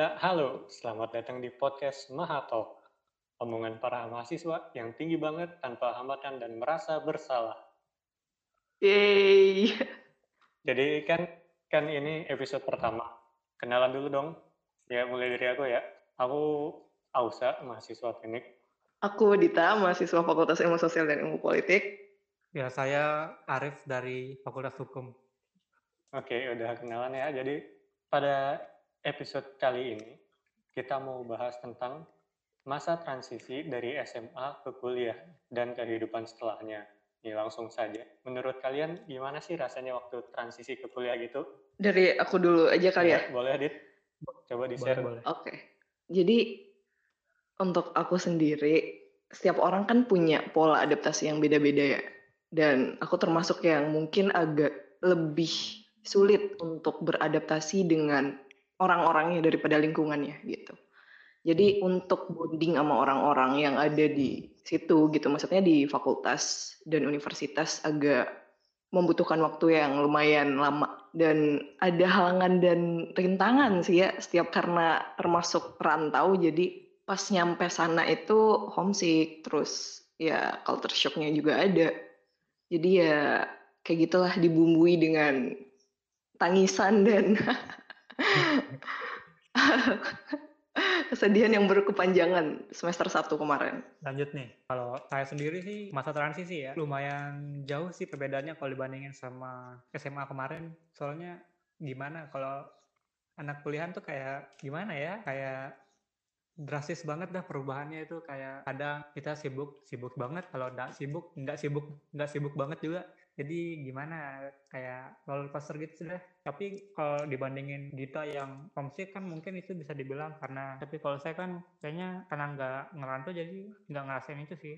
Ya, halo. Selamat datang di podcast Mahatalk. Omongan para mahasiswa yang tinggi banget tanpa hambatan dan merasa bersalah. Yeay. Jadi kan kan ini episode pertama. Kenalan dulu dong. Ya, mulai dari aku ya. Aku Ausa, mahasiswa teknik. Aku Dita, mahasiswa Fakultas Ilmu Sosial dan Ilmu Politik. Ya, saya Arif dari Fakultas Hukum. Oke, udah kenalan ya. Jadi pada episode kali ini kita mau bahas tentang masa transisi dari SMA ke kuliah dan kehidupan setelahnya. Ini langsung saja. Menurut kalian gimana sih rasanya waktu transisi ke kuliah gitu? Dari aku dulu aja kali ya. Boleh, Adit? Coba di-share. Oke. Jadi untuk aku sendiri, setiap orang kan punya pola adaptasi yang beda-beda ya. Dan aku termasuk yang mungkin agak lebih sulit untuk beradaptasi dengan orang-orangnya daripada lingkungannya gitu. Jadi untuk bonding sama orang-orang yang ada di situ gitu, maksudnya di fakultas dan universitas agak membutuhkan waktu yang lumayan lama dan ada halangan dan rintangan sih ya setiap karena termasuk rantau jadi pas nyampe sana itu homesick terus ya culture shocknya juga ada jadi ya kayak gitulah dibumbui dengan tangisan dan kesedihan yang berkepanjangan semester 1 kemarin. Lanjut nih, kalau saya sendiri sih masa transisi ya lumayan jauh sih perbedaannya kalau dibandingin sama SMA kemarin. Soalnya gimana kalau anak kuliahan tuh kayak gimana ya, kayak drastis banget dah perubahannya itu kayak kadang kita sibuk sibuk banget kalau nggak sibuk nggak sibuk nggak sibuk banget juga jadi gimana kayak roller coaster gitu sudah tapi kalau dibandingin Dita yang homesick kan mungkin itu bisa dibilang karena tapi kalau saya kan kayaknya karena nggak ngerantau jadi nggak ngerasain itu sih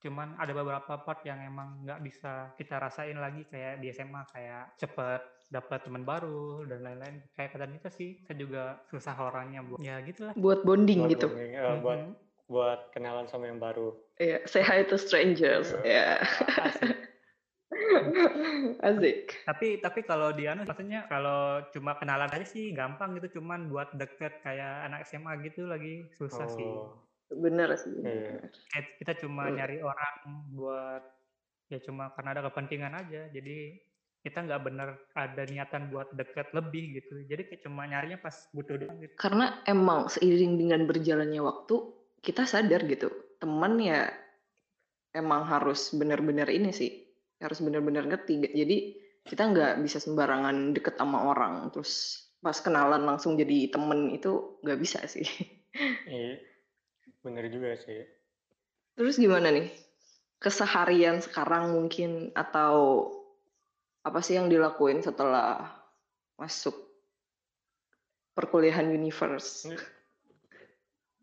cuman ada beberapa part yang emang nggak bisa kita rasain lagi kayak di SMA kayak cepet dapat teman baru dan lain-lain kayak kata Dita sih saya juga susah orangnya buat ya gitulah Buat bonding Buat gitu. bonding, eh, buat Mhm. buat kenalan sama yang baru. Iya, say hi to strangers. Ya. Asik. Asik. tapi tapi kalau di anu maksudnya kalau cuma kenalan aja sih gampang gitu cuman buat deket kayak anak SMA gitu lagi susah sih Oh, Bener sih. Iya. kayak kita cuma Hmm. nyari orang buat ya cuma karena ada kepentingan aja jadi kita nggak bener ada niatan buat deket lebih gitu jadi kayak cuma nyarinya pas butuh doang gitu Karena emang seiring dengan berjalannya waktu, kita sadar gitu, teman ya emang harus benar-benar ini sih, harus benar-benar ngerti. Jadi kita nggak bisa sembarangan deket sama orang, terus pas kenalan langsung jadi temen itu nggak bisa sih. Iya, bener juga sih. Terus gimana nih? Keseharian sekarang mungkin atau apa sih yang dilakuin setelah masuk perkuliahan universe?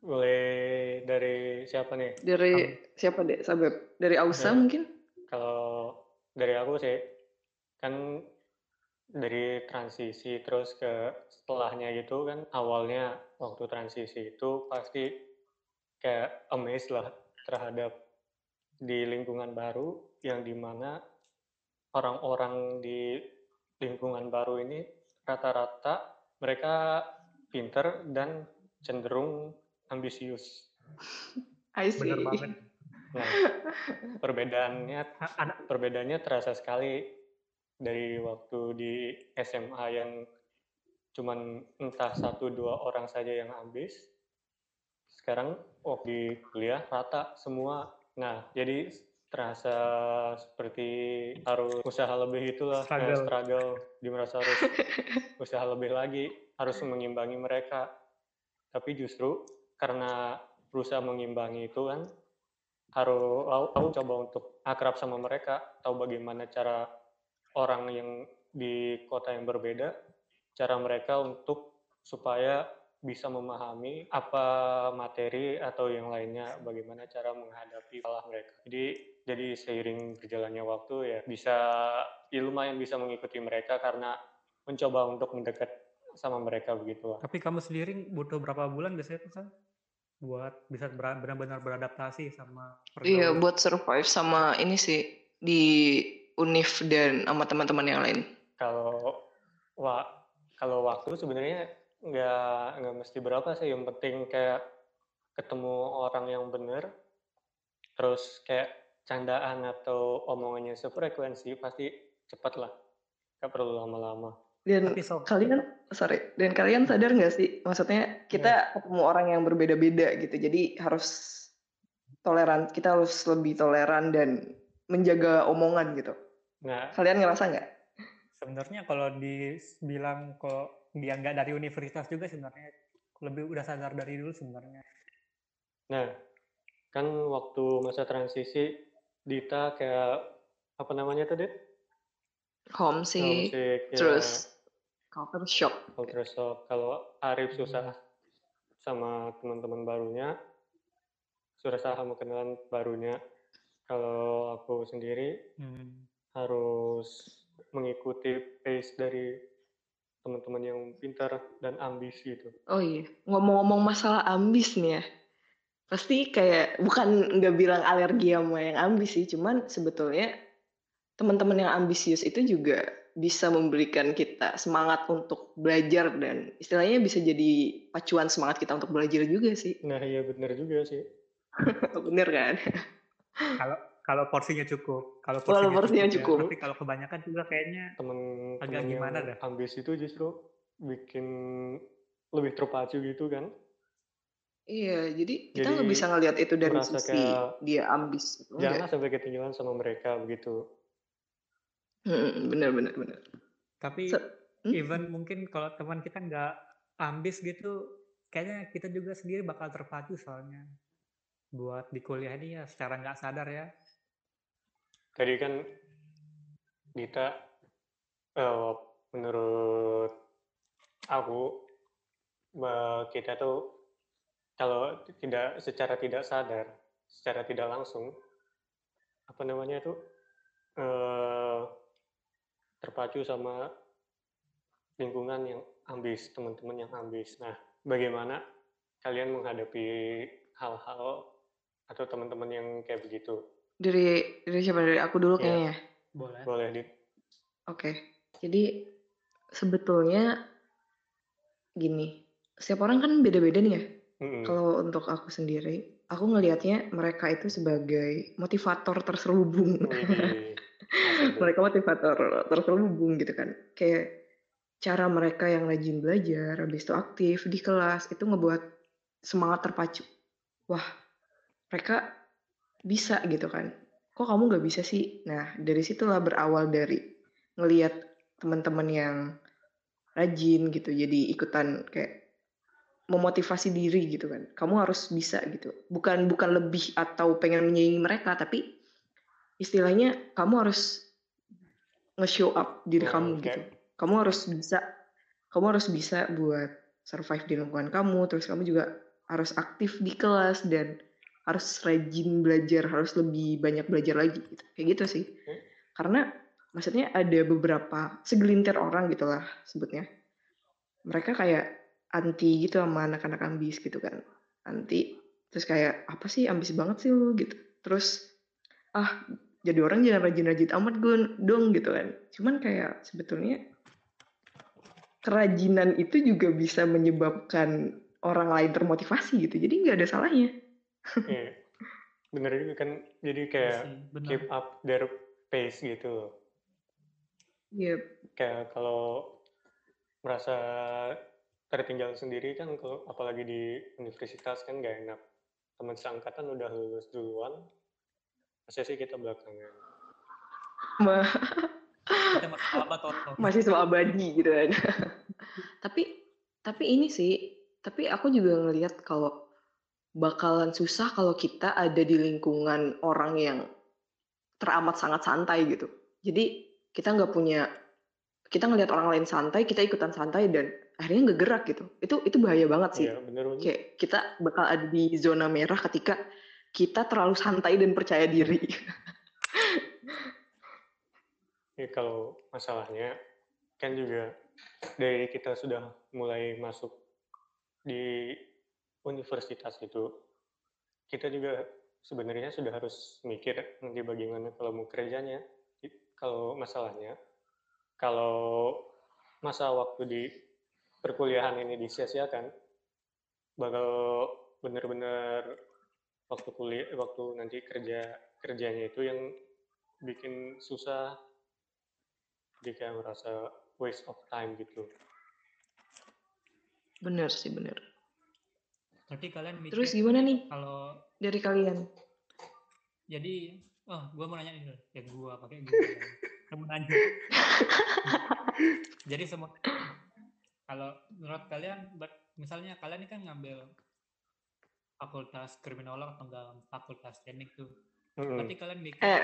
Boleh dari siapa nih? Dari siapa deh, Sabep? Dari Ausa Dari- mungkin? Kalau dari aku sih, kan dari transisi terus ke setelahnya gitu kan, awalnya waktu transisi itu pasti kayak amazed lah terhadap di lingkungan baru yang di mana orang-orang di lingkungan baru ini rata-rata mereka pinter dan cenderung ambisius. I see. bener banget Nah, perbedaannya anak perbedaannya terasa sekali dari waktu di SMA yang cuman entah satu dua orang saja yang ambis. Sekarang oh di kuliah rata semua. Nah, jadi terasa seperti harus usaha lebih itulah Struggle. struggle, di merasa harus usaha lebih lagi, harus mengimbangi mereka. Tapi justru karena berusaha mengimbangi itu kan harus aku, coba untuk akrab sama mereka, tahu bagaimana cara orang yang di kota yang berbeda, cara mereka untuk supaya bisa memahami apa materi atau yang lainnya, bagaimana cara menghadapi salah mereka. Jadi jadi seiring berjalannya waktu ya bisa ya lumayan bisa mengikuti mereka karena mencoba untuk mendekat sama mereka begitu tapi kamu sendiri butuh berapa bulan biasanya kan buat bisa benar-benar beradaptasi sama Iya, pergaulan buat survive sama ini sih di Unif dan sama teman-teman yang lain. Kalau wa kalau waktu sebenarnya nggak nggak mesti berapa sih yang penting kayak ketemu orang yang bener terus kayak candaan atau omongannya sefrekuensi pasti cepet lah nggak perlu lama-lama Dan so, kalian, sorry, dan kalian sadar nggak sih? Maksudnya kita ketemu orang yang berbeda-beda gitu, jadi harus toleran. Kita harus lebih toleran dan menjaga omongan gitu. nah Kalian ngerasa nggak? sebenarnya kalau dibilang kalau dia nggak dari universitas juga sebenarnya lebih udah sadar dari dulu sebenarnya. nah kan waktu masa transisi Dita kayak apa namanya tadi Homesick, homesick ya terus culture shock. culture shock kalau Arif susah sama teman-teman barunya susah sama kenalan barunya kalau aku sendiri Hmm. harus mengikuti pace dari teman-teman yang pintar dan ambis gitu. Oh iya, ngomong-ngomong masalah ambis nih ya. Pasti kayak bukan nggak bilang alergi sama yang ambis sih, cuman sebetulnya teman-teman yang ambisius itu juga bisa memberikan kita semangat untuk belajar dan istilahnya bisa jadi pacuan semangat kita untuk belajar juga sih. Nah iya bener juga sih. Bener kan? Kalau kalau porsinya cukup, kalau Kalau porsinya, porsinya ya. cukup. Tapi kalau kebanyakan juga kayaknya Temen-temen Agak yang gimana dah? ambis itu justru bikin lebih terpacu gitu kan. Iya, jadi kita nggak bisa ngelihat itu dari sisi kayak dia ambis. gitu. Enggak. Jangan sampai ketinggalan sama mereka begitu. Hmm, bener bener bener. tapi Se- hmm? even mungkin kalau teman kita nggak ambis gitu, kayaknya kita juga sendiri bakal terpacu soalnya buat di kuliah ini ya secara nggak sadar ya. Tadi kan Dita eh, menurut aku bah- kita tuh kalau tidak secara tidak sadar, secara tidak langsung apa namanya tuh eh, terpacu sama lingkungan yang ambis, teman-teman yang ambis. Nah, bagaimana kalian menghadapi hal-hal atau teman-teman yang kayak begitu? Dari dari siapa dari aku dulu Iya. kayaknya. Boleh. Boleh di Oke, jadi sebetulnya gini, setiap orang kan beda-beda nih ya. Mm-mm. Kalau untuk aku sendiri, aku ngelihatnya mereka itu sebagai motivator terselubung. Tuh. Mereka motivator terselubung gitu kan. Kayak cara mereka yang rajin belajar, habis itu aktif di kelas, itu ngebuat semangat terpacu. Wah, mereka bisa gitu kan. Kok kamu nggak bisa sih? Nah, dari situlah berawal dari ngelihat teman-teman yang rajin gitu, jadi ikutan kayak memotivasi diri gitu kan. Kamu harus bisa gitu. Bukan bukan lebih atau pengen menyaingi mereka, tapi istilahnya kamu harus nge-show up diri Oh, kamu oke. gitu. Kamu harus bisa, kamu harus bisa buat survive di lingkungan kamu, terus kamu juga harus aktif di kelas dan harus rajin belajar, harus lebih banyak belajar lagi gitu. Kayak gitu sih. Hmm. Karena maksudnya ada beberapa segelintir orang gitulah sebutnya. Mereka kayak anti gitu sama anak-anak ambis gitu kan. Anti terus kayak apa sih ambis banget sih lu gitu. Terus ah jadi orang jangan rajin-rajin amat gue dong gitu kan. Cuman kayak sebetulnya kerajinan itu juga bisa menyebabkan orang lain termotivasi gitu. Jadi nggak ada salahnya. Iya. Bener juga kan, jadi kayak Iya sih, benar. keep up their pace gitu loh. Iya, Kayak kalau merasa tertinggal sendiri kan, kalau apalagi di universitas kan nggak enak. Teman seangkatan udah lulus duluan, masa sih kita belakangan. ma- masih mahasiswa abadi gitu kan. tapi tapi ini sih, tapi aku juga ngelihat kalau bakalan susah kalau kita ada di lingkungan orang yang teramat sangat santai gitu. Jadi kita nggak punya, kita ngelihat orang lain santai, kita ikutan santai dan akhirnya nggak gerak gitu. Itu itu bahaya banget sih. Iya, bener bener. Kayak kita bakal ada di zona merah ketika kita terlalu santai dan percaya diri. Ya, kalau masalahnya kan juga dari kita sudah mulai masuk di universitas itu, kita juga sebenarnya sudah harus mikir nanti bagaimana kalau mau kerjanya. Kalau masalahnya, kalau masa waktu di perkuliahan ini disia-siakan bakal bener-bener waktu kuliah waktu nanti kerja kerjanya itu yang bikin susah. Jadi kayak merasa waste of time gitu. Bener sih, bener. Berarti kalian mikir Terus gimana nih? kalau dari kalian? jadi oh gue mau nanya ini ya gue pakai gue kamu nanya. Jadi semua kalau menurut kalian misalnya kalian ini kan ngambil fakultas kriminolog atau enggak fakultas teknik tuh Mm-mm. berarti kalian mikir Eh,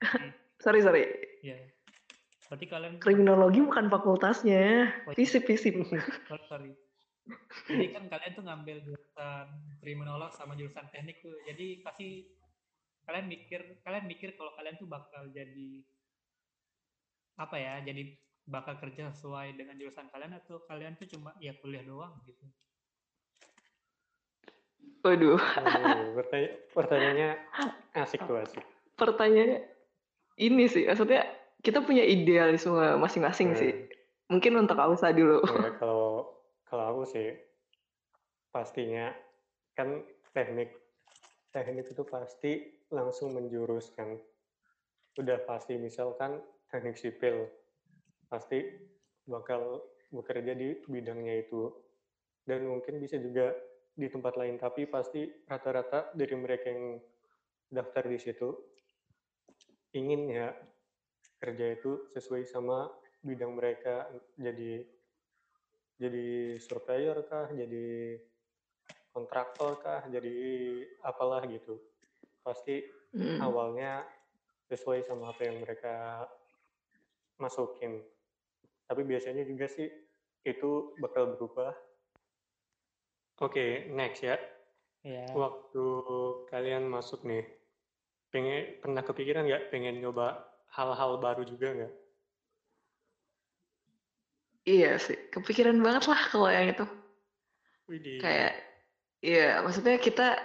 sorry, sorry. ya berarti kalian Kriminologi bukan fakultasnya. Oh, iya. Sorry, sorry. Jadi kan kalian tuh ngambil jurusan kriminolog sama jurusan teknik tuh. Jadi pasti kalian mikir kalian mikir kalau kalian tuh bakal jadi apa ya? Jadi bakal kerja sesuai dengan jurusan kalian atau kalian tuh cuma ya kuliah doang gitu. Waduh, Waduh, pertanya- pertanyaannya asik tuh asik pertanyaannya ini sih. Maksudnya kita punya idealisme masing-masing Hmm. sih. Mungkin untuk Ausa dulu. Ya, kalau kalau aku sih pastinya kan teknik teknik itu pasti langsung menjuruskan. Udah pasti misalkan teknik sipil pasti bakal bekerja di bidangnya itu dan mungkin bisa juga di tempat lain tapi pasti rata-rata dari mereka yang daftar di situ ingin ya kerja itu sesuai sama bidang mereka jadi jadi surveyor kah, jadi kontraktor kah, jadi apalah gitu. Pasti Hmm. awalnya sesuai sama apa yang mereka masukin. Tapi biasanya juga sih itu bakal berubah. Oke, next ya. Ya. Waktu kalian masuk nih, pengen pernah kepikiran nggak pengen nyoba hal-hal baru juga nggak? Iya sih, kepikiran banget lah kalau yang itu. Widih. Kayak, iya, maksudnya kita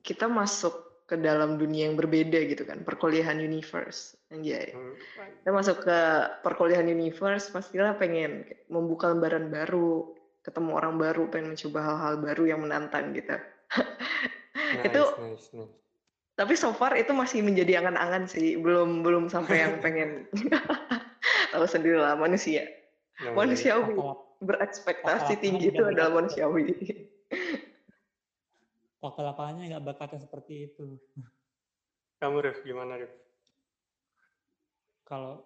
kita masuk ke dalam dunia yang berbeda gitu kan, perkuliahan universe, anjay. Hmm, Kita masuk ke perkuliahan universe, pastilah pengen membuka lembaran baru, ketemu orang baru, pengen mencoba hal-hal baru yang menantang gitu. nice, Itu nice, nice. tapi so far itu masih menjadi angan-angan sih, belum belum sampai yang pengen tahu sendiri lah manusia. Namanya- Manusiawi berekspektasi tinggi itu adalah manusiawi. Fakta lapangannya nggak berkata seperti itu. Kamu Rif, gimana Rif? Kalau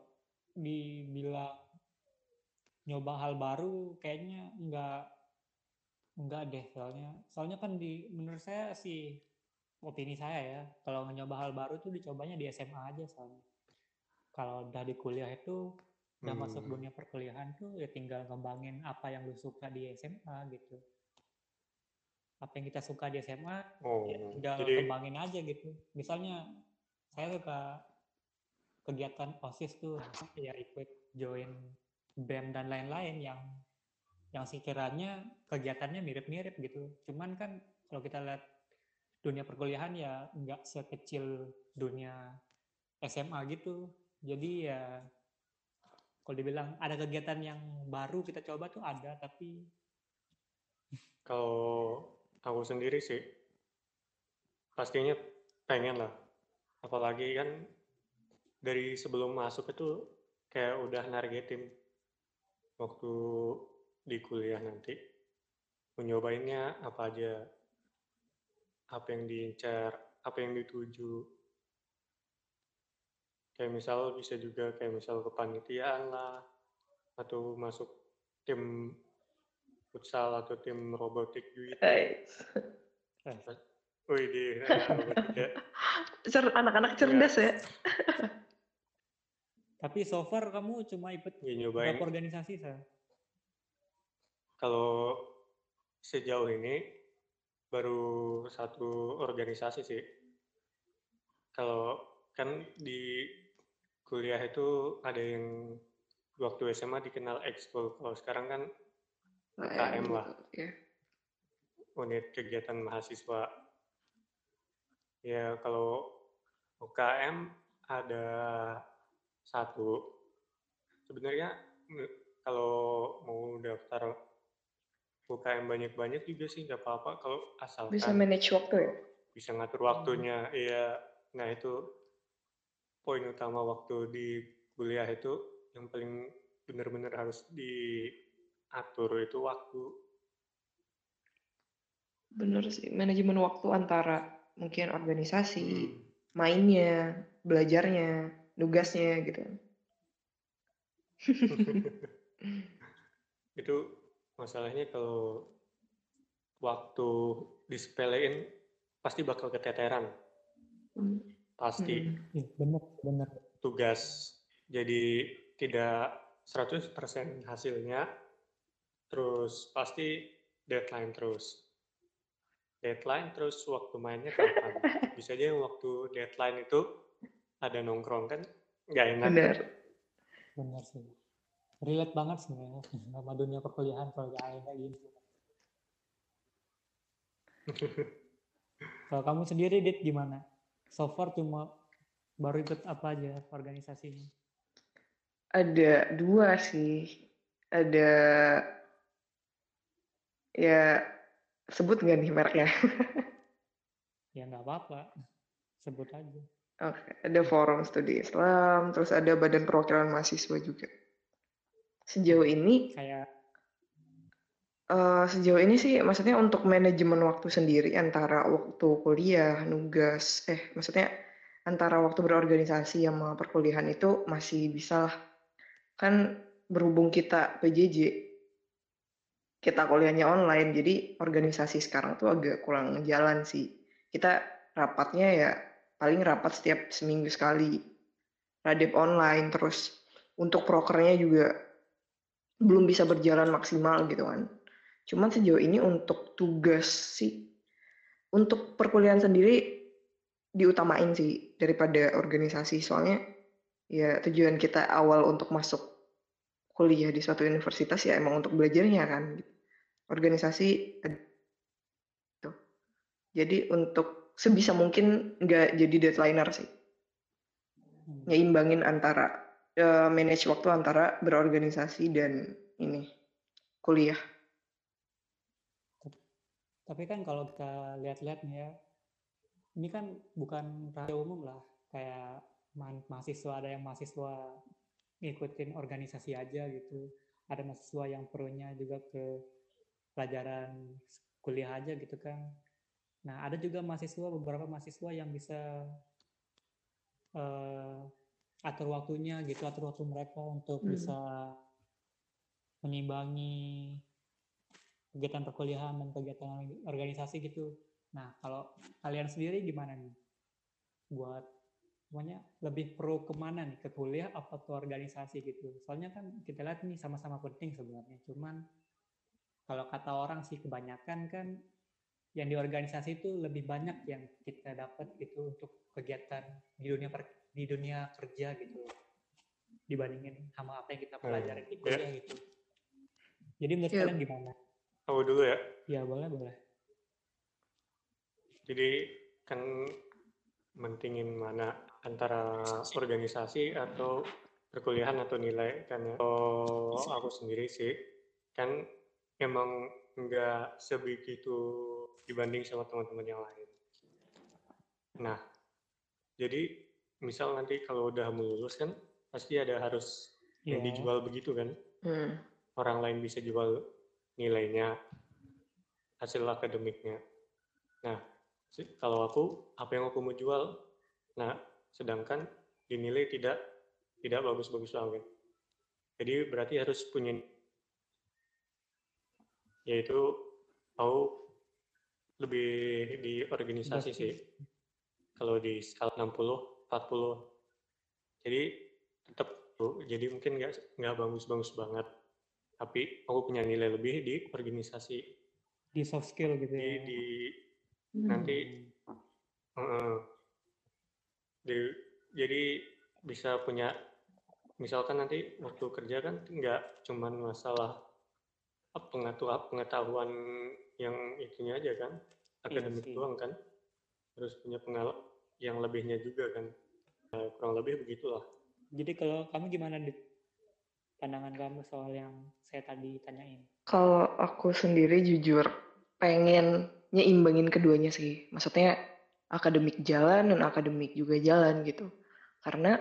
dibilang nyoba hal baru kayaknya nggak nggak deh soalnya. Soalnya kan di menurut saya sih opini saya ya kalau nyoba hal baru tuh dicobanya di SMA aja soalnya. Kalau udah di kuliah itu udah masuk Hmm. dunia perkuliahan tuh ya tinggal ngembangin apa yang lu suka di SMA gitu. Apa yang kita suka di SMA Oh, ya tinggal jadi kembangin aja gitu. Misalnya saya suka kegiatan osis tuh ya ikut join bem dan lain-lain yang yang sekiranya kegiatannya mirip-mirip gitu cuman kan kalau kita lihat dunia perkuliahan ya nggak sekecil dunia SMA gitu jadi ya kalau dibilang ada kegiatan yang baru kita coba tuh ada tapi kalau aku sendiri sih pastinya pengen lah. Apalagi kan dari sebelum masuk itu kayak udah nargetin waktu di kuliah nanti mau nyobainnya apa aja, apa yang diincar, apa yang dituju. Kayak misal bisa juga kayak misal kepanitiaan lah, atau masuk tim futsal atau tim robotik gitu. Guys, Wih di anak-anak cerdas ya. tapi so far kamu cuma ikut Ya, nyobain berapa organisasi saya kalau sejauh ini baru satu organisasi sih. Kalau kan di kuliah itu ada yang waktu SMA dikenal ekskul. Kalau sekarang kan UKM lah. Ya. unit kegiatan mahasiswa. Ya kalau UKM ada satu. Sebenarnya kalau mau daftar UKM banyak-banyak juga sih nggak apa-apa kalau asalkan Bisa manage waktu ya? bisa ngatur waktunya. Iya, nah itu poin utama waktu di kuliah itu yang paling benar-benar harus diatur itu waktu. Bener sih, manajemen waktu antara mungkin organisasi, Hmm. mainnya, belajarnya, tugasnya gitu. itu masalahnya kalau waktu disepelein pasti bakal keteteran. Hmm. Pasti Hmm. Iya, bener, bener. tugas jadi tidak 100% hasilnya terus pasti deadline terus. Deadline terus waktu mainnya kapan? Bisa aja yang waktu deadline itu ada nongkrong kan nggak enak. Bener. Bener sih. Relate banget sebenarnya sama dunia perkuliahan kalau kayak kayak gini. Kalau kamu sendiri, Dit, gimana? So far cuma baru ikut apa aja organisasinya? Ada dua sih. Ada ya sebut nggak nih mereknya? Ya nggak apa-apa, sebut aja. Oke, ada Forum Studi Islam, terus ada Badan Perwakilan Mahasiswa juga. Sejauh ini, Kayak eh, sejauh ini sih, maksudnya untuk manajemen waktu sendiri antara waktu kuliah, nugas, eh, maksudnya antara waktu berorganisasi sama perkuliahan itu masih bisa lah. Kan berhubung kita PJJ, kita kuliahnya online, jadi organisasi sekarang tuh agak kurang jalan sih. Kita rapatnya ya paling rapat setiap seminggu sekali. Radep online, terus untuk prokernya juga belum bisa berjalan maksimal gitu kan. Cuman sejauh ini untuk tugas sih, untuk perkuliahan sendiri diutamain sih daripada organisasi. Soalnya ya tujuan kita awal untuk masuk kuliah di suatu universitas ya emang untuk belajarnya kan. Organisasi gitu. Jadi untuk sebisa mungkin nggak jadi deadlineer sih. hmm, Nyeimbangin antara eh, manage waktu antara berorganisasi dan ini kuliah. Tapi kan kalau kita lihat-lihat nih ya, ini kan bukan rahasia umum lah. Kayak ma- mahasiswa ada yang mahasiswa ngikutin organisasi aja gitu. Ada mahasiswa yang perlunya juga ke pelajaran kuliah aja gitu kan. Nah, ada juga mahasiswa, beberapa mahasiswa yang bisa eh, atur waktunya gitu, atur waktu mereka untuk Hmm. bisa menimbangi kegiatan perkuliahan dan kegiatan organisasi gitu. Nah, kalau kalian sendiri gimana nih? Buat semuanya lebih pro ke mana nih? Ke kuliah apa ke organisasi gitu? Soalnya kan kita lihat nih sama-sama penting sebenarnya. Cuman kalau kata orang sih kebanyakan kan yang di organisasi itu lebih banyak yang kita dapat gitu untuk kegiatan di dunia per- di dunia kerja gitu dibandingin sama apa yang kita Hmm, pelajari di ya. kuliah gitu. Jadi menurut Ya. kalian gimana? Aku dulu ya. Ya boleh boleh. Jadi kan mentingin mana antara organisasi atau perkuliahan atau nilai kan ya. Kalau aku sendiri sih kan emang nggak sebegitu dibanding sama teman-teman yang lain. Nah, jadi misal nanti kalau udah mau lulus kan pasti ada harus yang Ya. dijual begitu kan. Hmm. Orang lain bisa jual nilainya, hasil akademiknya. Nah, kalau aku apa yang aku mau jual, nah sedangkan dinilai tidak tidak bagus-bagus banget. Jadi berarti harus punya yaitu aku lebih di organisasi Berarti- sih. Kalau di skala 60 40. Jadi tetap jadi mungkin nggak nggak bagus-bagus banget. Tapi aku punya nilai lebih di organisasi Di soft skill gitu di ya. di Hmm. nanti Heeh. Di- jadi bisa punya misalkan nanti waktu kerja kan nggak cuman masalah pengetahuan pengetahuan yang itunya aja kan akademik sih. doang kan harus punya pengal yang lebihnya juga kan Nah, kurang lebih begitulah Jadi kalau kamu gimana Dit? pandangan kamu soal yang saya tadi tanyain? Kalau aku sendiri jujur pengen nyeimbangin keduanya sih. Maksudnya akademik jalan dan akademik juga jalan gitu. Karena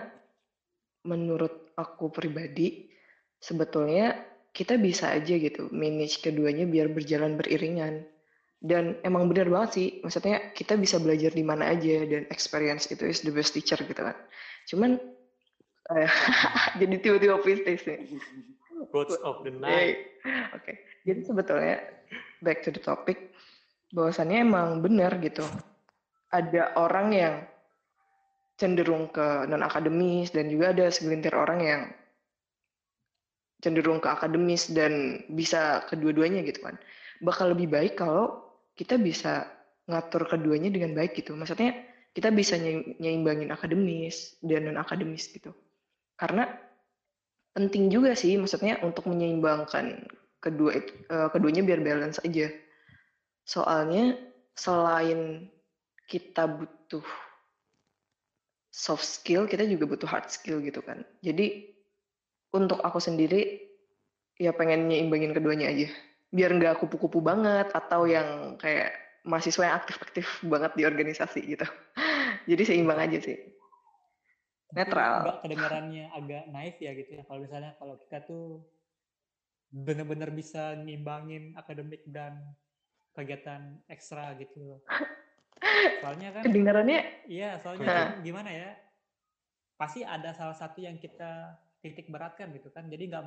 menurut aku pribadi sebetulnya kita bisa aja gitu manage keduanya biar berjalan beriringan. Dan emang benar banget sih, maksudnya kita bisa belajar di mana aja dan experience itu is the best teacher gitu kan. Cuman eh, jadi tiba-tiba puitis nih. Quotes of the Oke, night. Oke. Jadi sebetulnya back to the topic, bahwasannya emang benar gitu. Ada orang yang cenderung ke non akademis dan juga ada segelintir orang yang cenderung ke akademis dan bisa kedua-duanya gitu kan. Bakal lebih baik kalau kita bisa ngatur keduanya dengan baik gitu. Maksudnya kita bisa nyeimbangin akademis dan non akademis gitu. Karena penting juga sih maksudnya untuk menyeimbangkan kedua eh, keduanya biar balance aja. Soalnya selain kita butuh soft skill, kita juga butuh hard skill gitu kan. Jadi untuk aku sendiri ya pengen nyeimbangin keduanya aja. Biar nggak kupu-kupu banget atau yang kayak mahasiswa yang aktif-aktif banget di organisasi gitu. Jadi seimbang aja sih. Netral. kedengarannya agak naif ya gitu ya. Kalau misalnya kalau kita tuh benar-benar bisa ngimbangin akademik dan kegiatan ekstra gitu. Soalnya kan, Kedengarannya iya soalnya kan gimana ya? Pasti ada salah satu yang kita titik beratkan gitu kan. Jadi nggak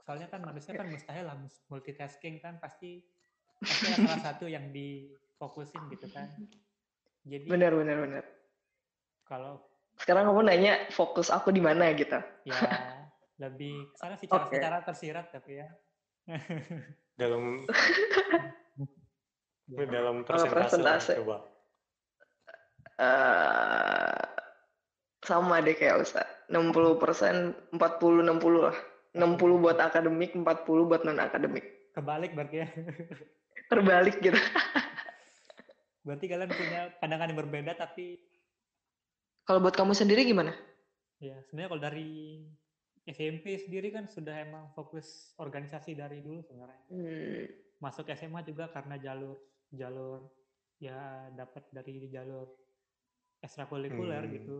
soalnya kan manusia kan mustahil lah multitasking kan pasti pasti salah satu yang difokusin gitu kan. Jadi benar benar benar. kalau Sekarang kamu nanya fokus aku di mana gitu. ya lebih ke sana secara Oke. secara tersirat tapi ya Dalam dalam Kalau persentase, persentase. coba. eh sama deh kayak Usa. 60 persen, 40 60 lah. 60 buat akademik, 40 buat non akademik. kebalik berarti ya. Terbalik gitu. Berarti kalian punya pandangan yang berbeda tapi Kalau buat kamu sendiri gimana? ya sebenarnya kalau dari SMP sendiri kan sudah emang fokus organisasi dari dulu sebenarnya. Hmm, Masuk SMA juga karena jalur jalur ya dapat dari jalur ekstrakurikuler Hmm. gitu.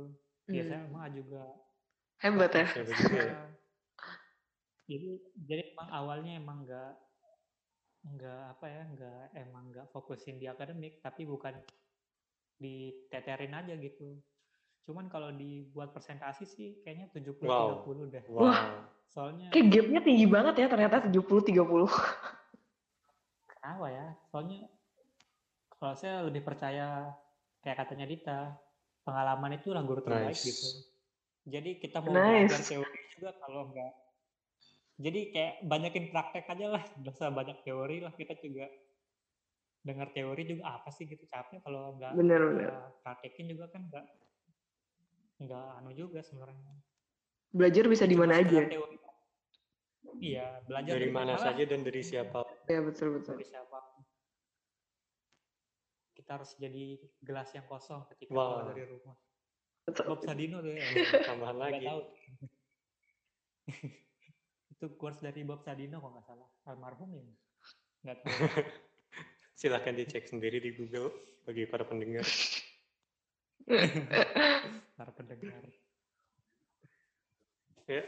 Ya hmm. SMA juga Hebat ya. Juga ya? Ya, jadi jadi emang awalnya emang nggak nggak apa ya nggak emang nggak fokusin di akademik tapi bukan diteterin aja gitu cuman kalau dibuat presentasi sih kayaknya 70 Wow. 30 deh Wow. soalnya Kayak gapnya tinggi banget ya ternyata 70-30. kenapa ya soalnya kalau saya lebih percaya kayak katanya Dita pengalaman itu lah guru terbaik Nice. gitu jadi kita mau Nice. belajar teori juga kalau enggak jadi kayak banyakin praktek aja lah usah banyak teori lah kita juga dengar teori juga apa sih gitu capek kalau nggak Bener, bener. praktekin juga kan nggak nggak anu juga sebenarnya Belajar bisa di mana aja. teori. iya belajar Dari mana malah saja dan dari siapa. Ya betul betul. dari siapa kita harus jadi gelas yang kosong ketika Wah. keluar dari rumah. Bob Sadino tuh ya Tambahan lagi. tahu itu quotes dari Bob Sadino kalau nggak salah almarhum ya nggak tahu Silahkan dicek sendiri di Google bagi para pendengar. para pendengar Ya,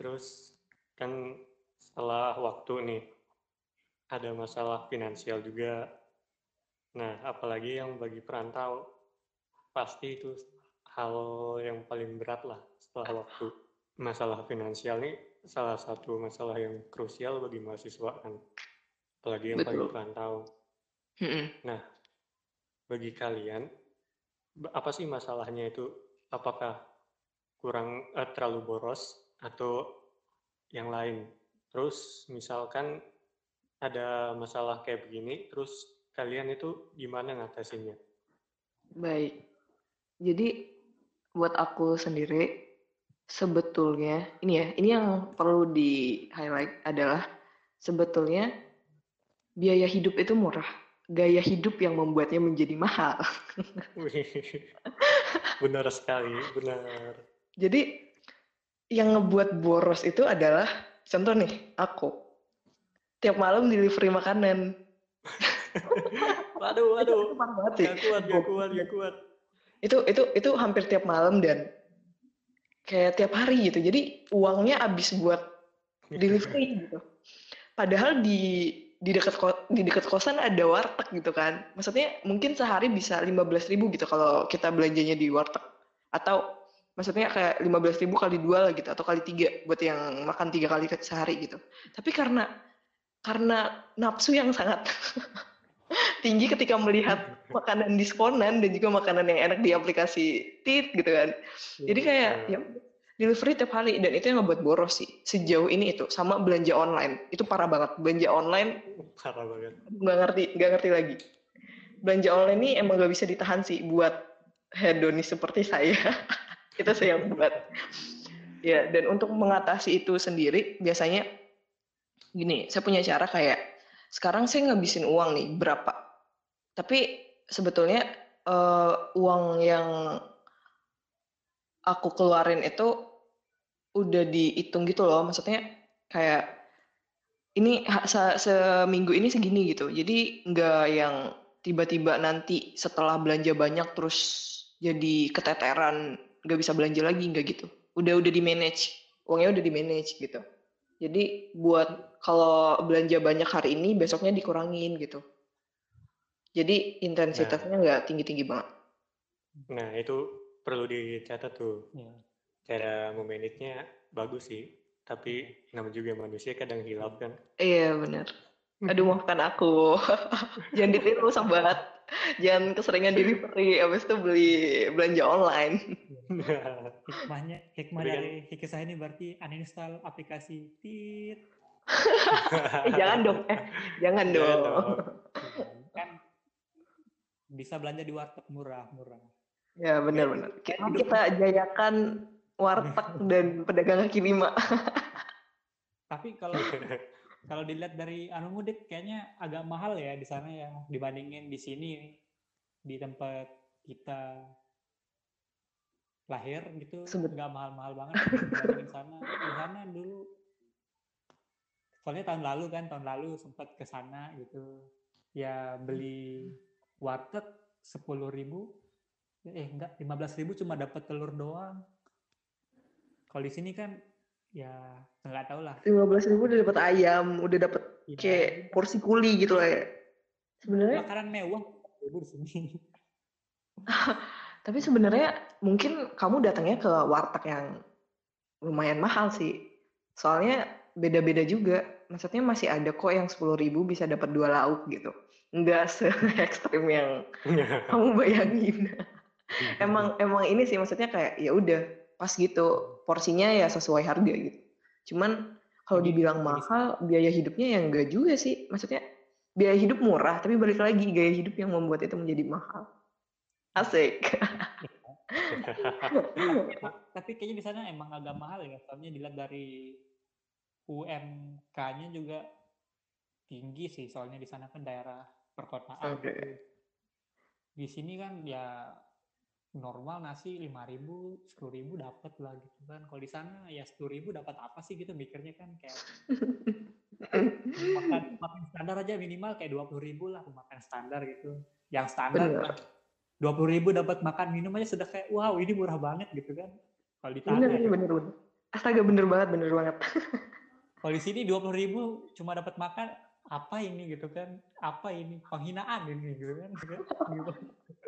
terus kan setelah waktu nih ada masalah finansial juga. Nah, apalagi yang bagi perantau pasti itu hal yang paling berat lah setelah waktu. Masalah finansial nih salah satu masalah yang krusial bagi mahasiswa kan. Apalagi yang paling Betul. perantau. Mm-mm. Bagi kalian, apa sih masalahnya itu? Apakah kurang eh, terlalu boros atau yang lain? Terus misalkan ada masalah kayak begini, terus kalian itu gimana ngatasinnya? Baik. Jadi buat aku sendiri sebetulnya ini ya, ini yang perlu di highlight adalah sebetulnya biaya hidup itu murah. Gaya hidup yang membuatnya menjadi mahal. Benar sekali, benar. Jadi yang ngebuat boros itu adalah contoh nih aku tiap malam delivery makanan waduh waduh gak kuat gak kuat gak kuat itu itu itu hampir tiap malam dan kayak tiap hari gitu. Jadi uangnya habis buat delivery gitu. Padahal di di dekat di dekat kosan ada warteg gitu kan. Maksudnya mungkin sehari bisa 15.000 ribu gitu kalau kita belanjanya di warteg. Atau maksudnya kayak 15.000 ribu kali dua lah gitu atau kali tiga buat yang makan tiga kali sehari gitu. Tapi karena karena nafsu yang sangat tinggi ketika melihat makanan diskonan dan juga makanan yang enak di aplikasi Tit gitu kan. Jadi kayak ya delivery tiap hari dan itu yang ngebuat boros sih sejauh ini itu sama belanja online. Itu parah banget belanja online parah banget. nggak ngerti nggak ngerti lagi. Belanja online ini emang gak bisa ditahan sih buat hedonis seperti saya. Itu saya yang buat. Ya dan untuk mengatasi itu sendiri biasanya gini saya punya cara kayak sekarang saya ngabisin uang nih berapa? Tapi sebetulnya uh, uang yang aku keluarin itu udah dihitung gitu loh. Maksudnya kayak ini se seminggu ini segini gitu. Jadi nggak yang tiba-tiba nanti setelah belanja banyak terus jadi keteteran nggak bisa belanja lagi nggak gitu. Udah udah di manage. Uangnya udah di manage gitu jadi buat kalau belanja banyak hari ini besoknya dikurangin gitu. Jadi intensitasnya nggak nah. tinggi-tinggi banget. Nah itu perlu dicatat tuh. Ya. cara memanagenya bagus sih tapi nama juga manusia kadang hilaf kan. Iya benar aduh maafkan aku. Jangan ditiru sobat jangan keseringan delivery abis itu beli belanja online. Hikmahnya hikmah dari hikmah saya ini berarti uninstall aplikasi tit. Eh, jangan dong. Eh jangan dong. kan bisa belanja di warteg murah murah. Ya benar benar. Kita, kita jayakan warteg dan pedagang kaki lima. Tapi kalau kalau dilihat dari anu mudik kayaknya agak mahal ya di sana ya dibandingin di sini di tempat kita lahir gitu nggak mahal-mahal banget dibandingin sana. Di sana dulu soalnya tahun lalu kan tahun lalu sempat ke sana gitu. Ya beli warteg sepuluh ribu eh enggak lima belas ribu cuma dapat telur doang. Kalau di sini kan ya nggak tahu lah. lima belas ribu udah dapat ayam udah dapat ya. kayak porsi kuli gitu lah ya. Sebenarnya makanan mewah di sini. Tapi sebenarnya mungkin kamu datangnya ke warteg yang lumayan mahal sih. Soalnya beda-beda juga. Maksudnya masih ada kok yang sepuluh ribu bisa dapat dua lauk gitu. Nggak se ekstrim yang kamu bayangin. Emang emang ini sih maksudnya kayak ya udah pas gitu porsinya ya sesuai harga gitu. Cuman kalau dibilang mahal, biaya hidupnya yang enggak juga sih. Maksudnya biaya hidup murah, tapi balik lagi gaya hidup yang membuat itu menjadi mahal. Asik. tapi kayaknya di sana emang agak mahal ya. Soalnya dilihat dari UMK-nya juga tinggi sih. Soalnya di sana kan daerah perkotaan. Okay. Gitu. Di sini kan ya normal nasi lima ribu sepuluh ribu dapat lah gitu kan. Kalau di sana ya sepuluh ribu dapat apa sih gitu mikirnya kan kayak makan makan standar aja minimal kayak dua puluh ribu lah makan standar gitu. Yang standar dua puluh ribu dapat makan minum aja sudah kayak wow ini murah banget gitu kan. Kalau di sana bener, ya. bener, bener. astaga bener banget bener banget. Kalau di sini dua puluh ribu cuma dapat makan apa ini gitu kan? Apa ini? Penghinaan ini gitu kan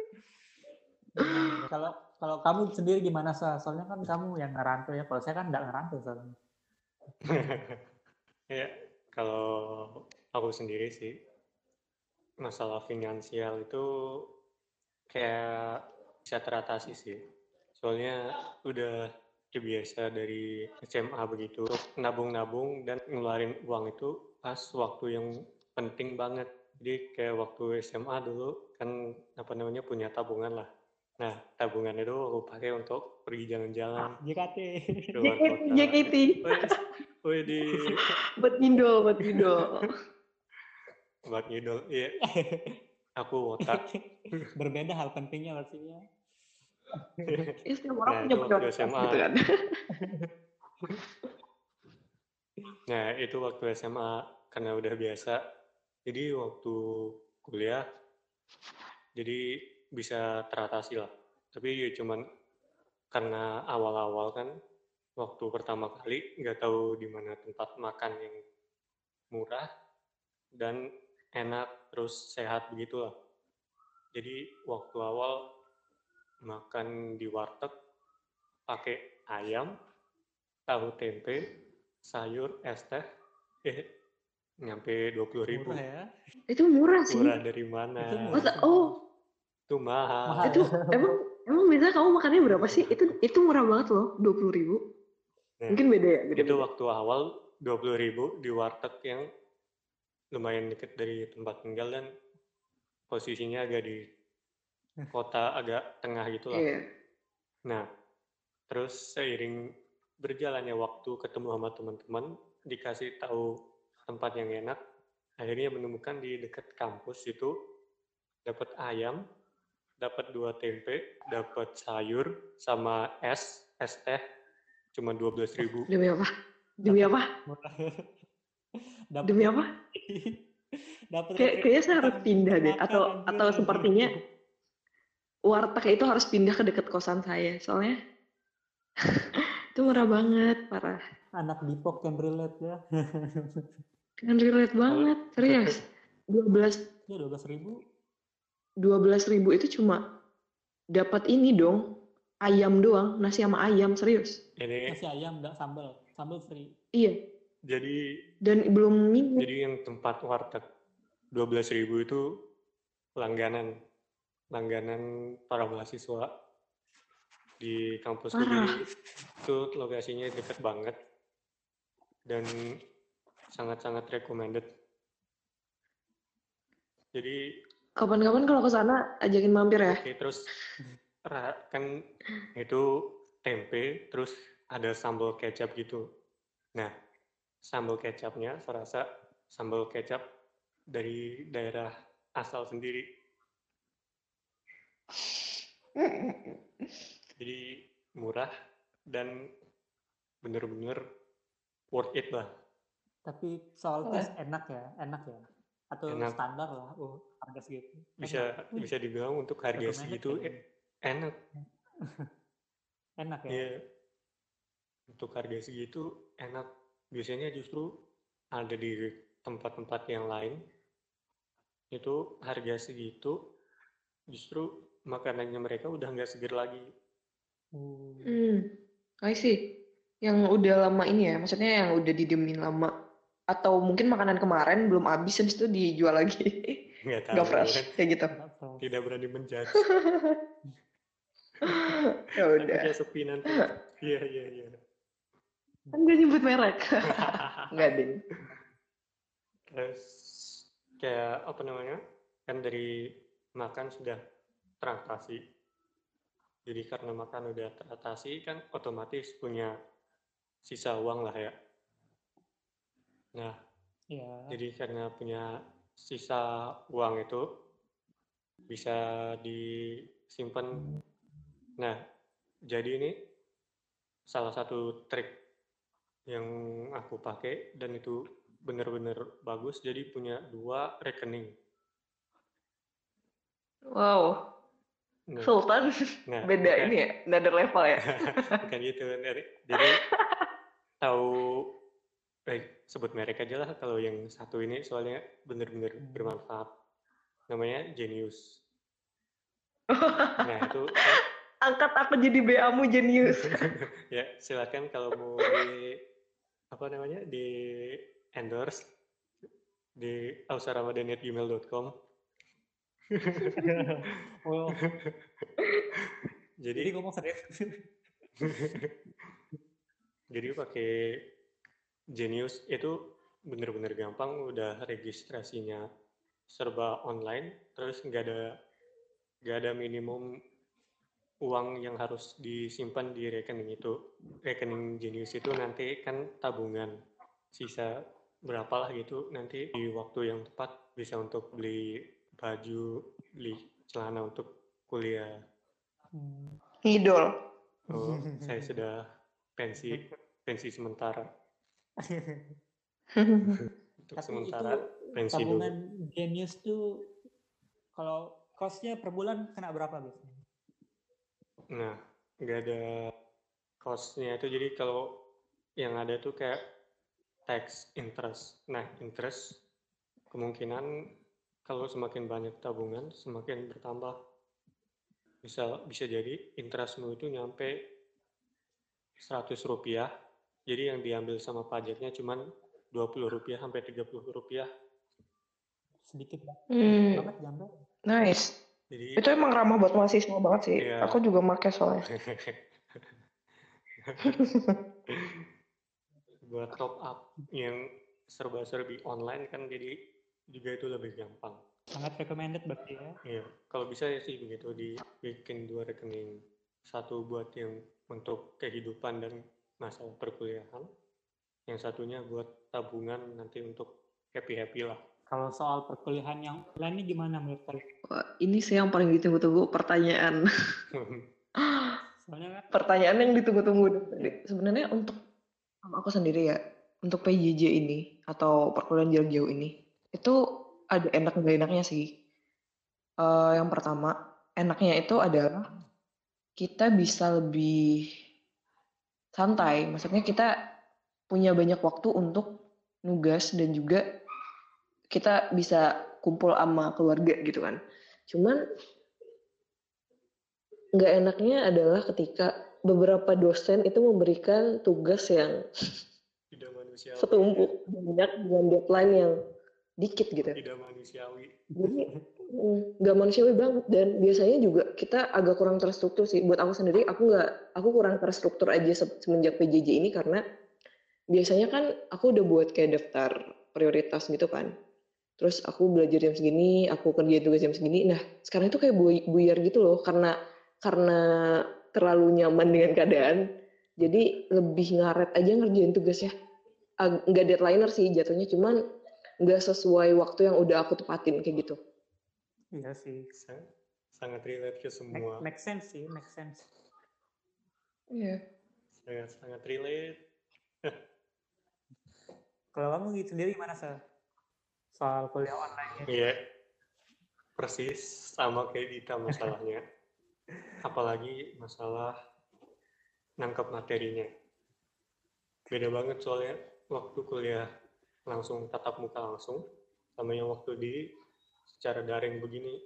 kalau kalau kamu sendiri gimana sih? Soalnya kan kamu yang ngerantau ya. Kalau saya kan nggak ngerantau soalnya. ya, kalau aku sendiri sih masalah finansial itu kayak bisa teratasi sih. Soalnya udah terbiasa dari SMA begitu nabung-nabung dan ngeluarin uang itu pas waktu yang penting banget. Jadi kayak waktu SMA dulu kan apa namanya punya tabungan lah Nah, tabungan itu aku pakai untuk pergi jalan-jalan. JKT. JKT. Wih, di... buat ngidol, buat ngidol. buat ngidol, iya. Aku otak. Berbeda hal pentingnya pastinya. Iya, setiap orang nah, punya prioritas gitu kan. Nah, itu waktu SMA karena udah biasa. Jadi waktu kuliah jadi bisa teratasi lah. Tapi ya cuman karena awal-awal kan waktu pertama kali nggak tahu di mana tempat makan yang murah dan enak terus sehat begitulah. Jadi waktu awal makan di warteg pakai ayam, tahu tempe, sayur, es teh, eh nyampe dua puluh ribu. Murah ya. Itu murah sih. Murah dari mana? Itu murah. ta- oh, Itu mahal. Mahal. itu emang emang biasa kamu makannya berapa sih? Itu itu murah banget loh, dua puluh ribu. Nah, Mungkin beda ya, beda. itu waktu awal dua puluh ribu di warteg yang lumayan deket dari tempat tinggal dan posisinya agak di kota agak tengah gitu lah. Iya. Nah, terus seiring berjalannya waktu ketemu sama teman-teman, dikasih tahu tempat yang enak, akhirnya menemukan di dekat kampus itu dapat ayam, dapat dua tempe, dapat sayur, sama es, es teh, cuma dua belas ribu. Demi apa? Demi apa? Dapat Demi apa? dapat Kayak kayaknya saya harus pindah deh, atau atau sepertinya warteg itu harus pindah ke dekat kosan saya, soalnya itu murah banget, parah. anak Depok yang relate ya. Kan relate banget, serius. 12 ya dua belas ribu. 12 ribu itu cuma dapat ini dong, ayam doang, nasi sama ayam, serius. Ini Nasi ayam enggak sambal, sambal free. Iya, jadi dan belum minum. jadi yang tempat warteg dua belas ribu itu langganan langganan para mahasiswa di kampus Parah. jadi itu lokasinya dekat banget dan sangat-sangat recommended jadi Kapan-kapan kalau ke sana ajakin mampir ya. oke terus kan itu tempe terus ada sambal kecap gitu nah sambal kecapnya saya rasa sambal kecap dari daerah asal sendiri jadi murah dan bener-bener worth it lah Tapi soal tes enak ya, enak ya. Atau Enak. standar lah, oh harga segitu. bisa Enak. Bisa dibilang untuk harga segitu kayaknya. e- enak enak ya. ya untuk harga segitu enak biasanya justru ada di tempat-tempat yang lain itu harga segitu justru makanannya mereka udah nggak seger lagi Oh. Hmm, I see. Yang udah lama ini ya, maksudnya yang udah didiemin lama. Atau mungkin makanan kemarin belum habis, habis itu dijual lagi. nggak tahu Nggak fresh, kan kayak gitu. Tidak berani menjudge Ya udah. Takutnya sepi nanti iya iya iya Kan gue nyebut merek. Enggak, Ding. terus kayak apa namanya kan dari makan sudah teratasi jadi karena makan udah teratasi kan otomatis punya sisa uang lah ya nah Iya. jadi karena punya sisa uang itu bisa disimpan. Nah jadi ini salah satu trik yang aku pakai dan itu benar-benar bagus. Jadi punya dua rekening. Wow, nah, Sultan. nah, beda bukan- ini ya, another level ya. bukan gitu jadi tahu eh, sebut merek aja lah kalau yang satu ini soalnya benar-benar bermanfaat. Namanya Genius. Nah itu Angkat aku jadi BA-mu jenius. ya silakan kalau mau di apa namanya di endorse di ausaramadan@gmail.com oh, jadi jadi ngomong serius. jadi pakai Genius itu bener-bener gampang udah registrasinya serba online terus nggak ada nggak ada minimum uang yang harus disimpan di rekening itu rekening Genius itu nanti kan tabungan sisa berapa lah gitu nanti di waktu yang tepat bisa untuk beli baju beli celana untuk kuliah Hmm. Ngidol. oh saya sudah pensi pensi sementara. Untuk Tapi sementara itu pensi dulu. tabungan genius tuh kalau costnya per bulan kena berapa biasanya? Nah, nggak ada cost-nya itu. Jadi kalau yang ada tuh kayak tax interest. Nah, interest kemungkinan kalau semakin banyak tabungan semakin bertambah. Bisa bisa jadi interestmu itu nyampe 100 rupiah. Jadi yang diambil sama pajaknya cuman 20 rupiah sampai 30 rupiah. Sedikit Hmm, banget jamnya. nice. Jadi Itu emang ramah buat mahasiswa banget sih. Iya. Aku juga make soalnya. buat top up yang serba-serbi online kan jadi juga itu lebih gampang. Sangat recommended berarti ya. Iya, kalau bisa ya sih begitu dibikin dua rekening. Satu buat yang untuk kehidupan dan masalah perkuliahan. Yang satunya buat tabungan nanti untuk happy-happy lah. Kalau soal perkuliahan yang online ini gimana menurut kalian? Ini sih yang paling ditunggu-tunggu pertanyaan. Soalnya kan pertanyaan yang ditunggu-tunggu. Sebenarnya untuk sama aku sendiri ya, untuk PJJ ini atau perkuliahan jarak jauh ini, itu ada enak nggak enaknya sih. Eh, yang pertama, enaknya itu adalah kita bisa lebih santai. Maksudnya kita punya banyak waktu untuk nugas dan juga kita bisa kumpul sama keluarga gitu kan. Cuman nggak enaknya adalah ketika beberapa dosen itu memberikan tugas yang Tidak manusiawi. setumpuk banyak dengan deadline yang dikit gitu. Tidak manusiawi. Jadi nggak manusiawi banget dan biasanya juga kita agak kurang terstruktur sih. Buat aku sendiri, aku nggak, aku kurang terstruktur aja se- semenjak PJJ ini karena biasanya kan aku udah buat kayak daftar prioritas gitu kan. Terus aku belajar jam segini, aku kerjain tugas jam segini. Nah sekarang itu kayak buy- buyar gitu loh karena karena terlalu nyaman dengan keadaan. Jadi lebih ngaret aja ngerjain tugasnya. Nggak deadlineer sih jatuhnya, cuman nggak sesuai waktu yang udah aku tepatin kayak gitu. Iya sih. Sang- Sangat relate ke Make, semua. make sense sih, make sense. Iya. Sangat, sangat relate. Kalau kamu gitu sendiri gimana sih? Soal kuliah online Iya, persis sama kayak Dita masalahnya. Apalagi masalah nangkep materinya. Beda banget soalnya waktu kuliah langsung tatap muka langsung, sama yang waktu di secara daring begini.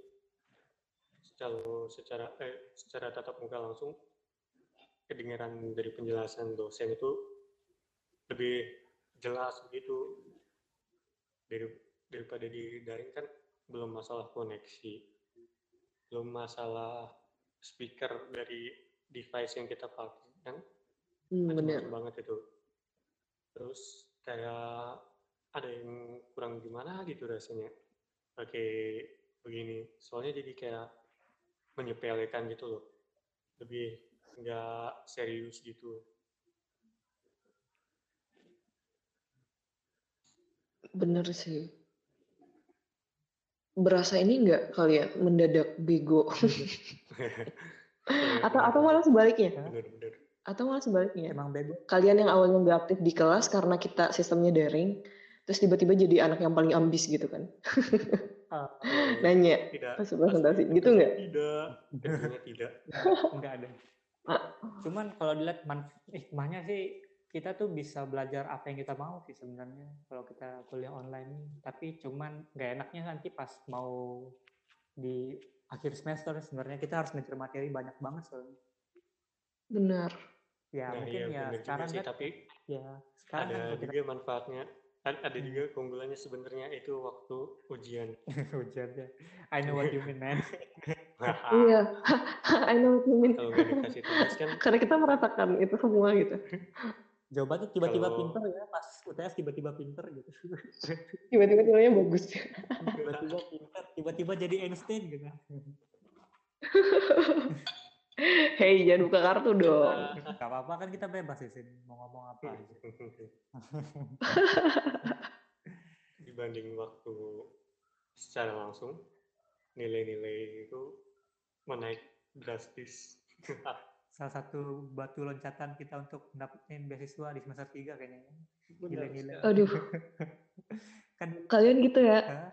Secara secara eh, secara tatap muka langsung kedengaran dari penjelasan dosen itu lebih jelas begitu dari daripada di daring kan belum masalah koneksi, belum masalah speaker dari device yang kita pakai kan Hmm, macam-macam banget itu. Terus kayak ada yang kurang gimana gitu rasanya pakai begini. Soalnya jadi kayak menyepelekan gitu loh. Lebih nggak serius gitu. Bener sih. Berasa ini nggak kalian mendadak bego? atau atau malah sebaliknya? bener-bener. Atau malah sebaliknya? emang bego. Kalian yang awalnya nggak aktif di kelas karena kita sistemnya daring, terus tiba-tiba jadi anak yang paling ambis gitu kan? Ah, Nanya Tidak. pas presentasi, pasti gitu nggak? Tidak. Tentunya tidak. enggak ada. Ah. Cuman kalau dilihat hikmahnya sih kita tuh bisa belajar apa yang kita mau sih sebenarnya kalau kita kuliah online ini. Tapi cuman nggak enaknya nanti pas mau di akhir semester sebenarnya kita harus ngejar materi banyak banget soalnya. Benar. Ya Nah, mungkin iya, ya bener juga sekarang sih, kan tapi ya sekarang kan ada kita juga manfaatnya. Ad- Ada Hmm. juga keunggulannya sebenarnya itu waktu ujian. hujannya. I know what you mean man. Iya, I know what you mean. Kalau nggak dikasih tugas kan Karena kita merasakan itu semua gitu. Jawabannya tiba-tiba Kalau- pinter ya pas UTS tiba-tiba pinter gitu. Tiba-tiba nilainya bagus. tiba-tiba pinter, tiba-tiba jadi Einstein gitu. Hei, jangan buka kartu dong. Gak apa-apa kan kita bebas sih mau ngomong apa aja. dibanding waktu secara langsung nilai-nilai itu menaik drastis. salah satu batu loncatan kita untuk mendapatkan beasiswa di semester 3 kayaknya. Nilai-nilai. Aduh, kan kalian gitu ya.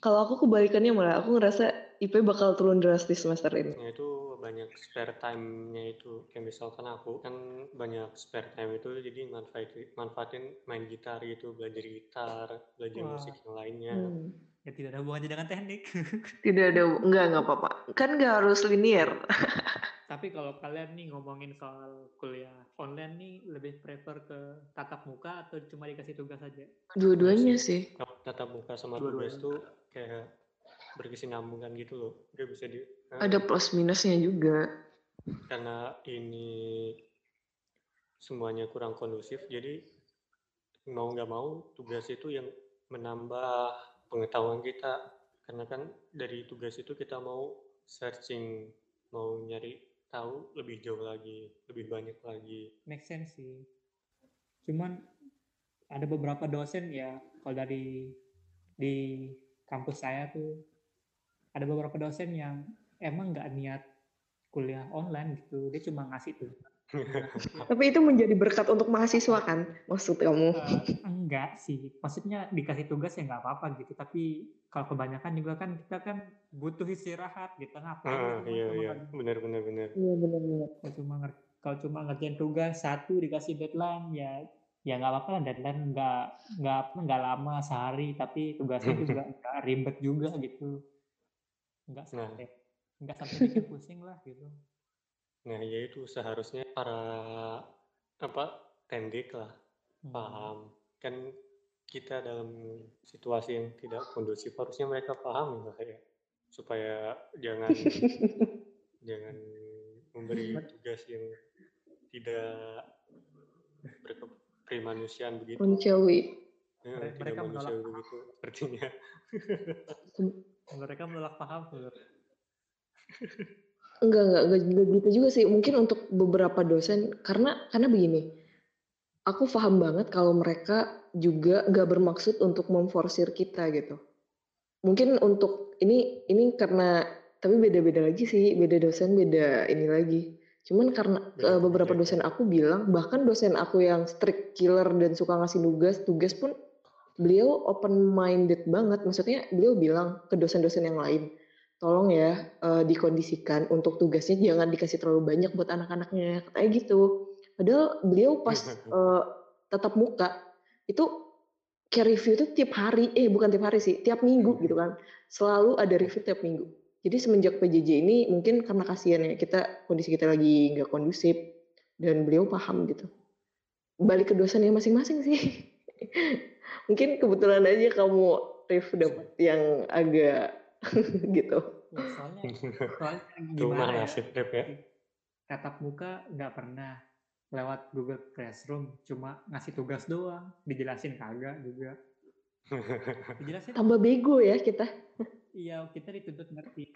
Kalau aku kebalikannya malah aku ngerasa IP bakal turun drastis semester ini. Nah, itu banyak spare time-nya itu. Kayak misalkan aku kan banyak spare time itu jadi manfaatin, manfaatin main gitar gitu, belajar gitar, belajar Wah. musik yang lainnya. Hmm. ya tidak ada hubungannya dengan teknik. Tidak ada, enggak enggak apa-apa. Kan nggak harus linear. Tapi kalau kalian nih ngomongin soal kuliah online nih lebih prefer ke tatap muka atau cuma dikasih tugas aja? Dua-duanya sih. Kalau tatap muka sama Dua-duanya. tugas tuh kayak berkesinambungan gitu loh. Dia bisa di nah, Ada plus minusnya juga. karena ini semuanya kurang kondusif, jadi mau nggak mau tugas itu yang menambah pengetahuan kita. Karena kan dari tugas itu kita mau searching, mau nyari tahu lebih jauh lagi, lebih banyak lagi. Make sense sih. Cuman ada beberapa dosen ya kalau dari di kampus saya tuh ada beberapa dosen yang emang nggak niat kuliah online gitu. Dia cuma ngasih tuh. Tapi itu menjadi berkat untuk mahasiswa kan? Maksud kamu? Eh, enggak sih, maksudnya dikasih tugas ya nggak apa-apa gitu. Tapi kalau kebanyakan juga kan kita kan butuh istirahat gitu ngapain? Ah, gitu, iya iya, ngerjain- benar benar benar. Iya benar-benar. Kalau cuma nger- kalau cuma ngerjain tugas satu dikasih deadline ya ya nggak apa-apa lah deadline nggak nggak apa nggak lama sehari tapi tugasnya juga nggak ribet juga gitu nggak Nah. sampai nggak sampai bikin pusing lah gitu. Nah, ya itu seharusnya para apa tendik lah. Hmm. paham. Kan kita dalam situasi yang tidak kondusif harusnya mereka paham lah ya. Supaya jangan jangan memberi tugas yang tidak berkemanusiaan begitu. Manusiawi. Ya, Mere- tidak mereka menolak. manusiawi begitu sepertinya mereka menolak paham Enggak, enggak, enggak, enggak gitu juga sih. Mungkin untuk beberapa dosen, karena karena begini, aku paham banget kalau mereka juga nggak bermaksud untuk memforsir kita gitu. Mungkin untuk ini ini karena tapi beda-beda lagi sih, beda dosen, beda ini lagi. Cuman karena eh, beberapa project. dosen aku bilang, bahkan dosen aku yang strict killer dan suka ngasih tugas, tugas pun beliau open minded banget. Maksudnya beliau bilang ke dosen-dosen yang lain, tolong ya eh, dikondisikan untuk tugasnya jangan dikasih terlalu banyak buat anak-anaknya katanya gitu. Padahal beliau pas eh, tatap muka itu kayak review itu tiap hari. Eh bukan tiap hari sih tiap minggu gitu kan. Selalu ada review tiap minggu. Jadi semenjak PJJ ini mungkin karena kasihan ya kita kondisi kita lagi nggak kondusif dan beliau paham gitu. Balik ke dosennya masing-masing sih mungkin kebetulan aja kamu Rif dapat yang agak gitu. Ya, soalnya soalnya Cuma gimana ya? nasib Rep ya. Tatap muka nggak pernah lewat Google Classroom cuma ngasih tugas doang. Dijelasin kagak juga. Dijelasin. Tambah bego ya kita. Iya kita dituntut ngerti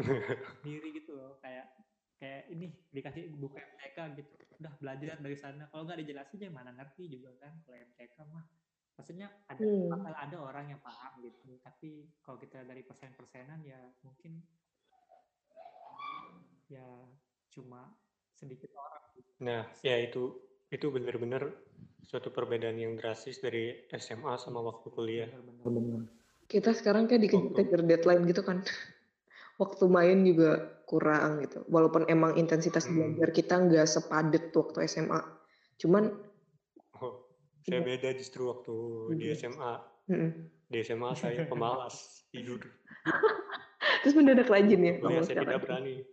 sendiri gitu loh. Kayak kayak ini dikasih buku MTK gitu. Udah belajar dari sana. Kalau nggak dijelasin ya mana ngerti juga kan? Kalau MTK mah maksudnya ada Hmm. bakal ada orang yang paham gitu tapi kalau kita dari persen-persenan ya mungkin ya cuma sedikit orang gitu. Nah, ya itu itu benar-benar suatu perbedaan yang drastis dari SMA sama waktu kuliah. Bener-bener. kita sekarang kayak dikejar-kejar deadline gitu kan waktu main juga kurang gitu walaupun emang intensitas Hmm. belajar kita nggak sepadet waktu SMA cuman saya Iya. beda justru waktu di Iya. SMA. mm-mm. Di SMA saya pemalas tidur. terus mendadak rajin ya Kuliah saya tidak berani.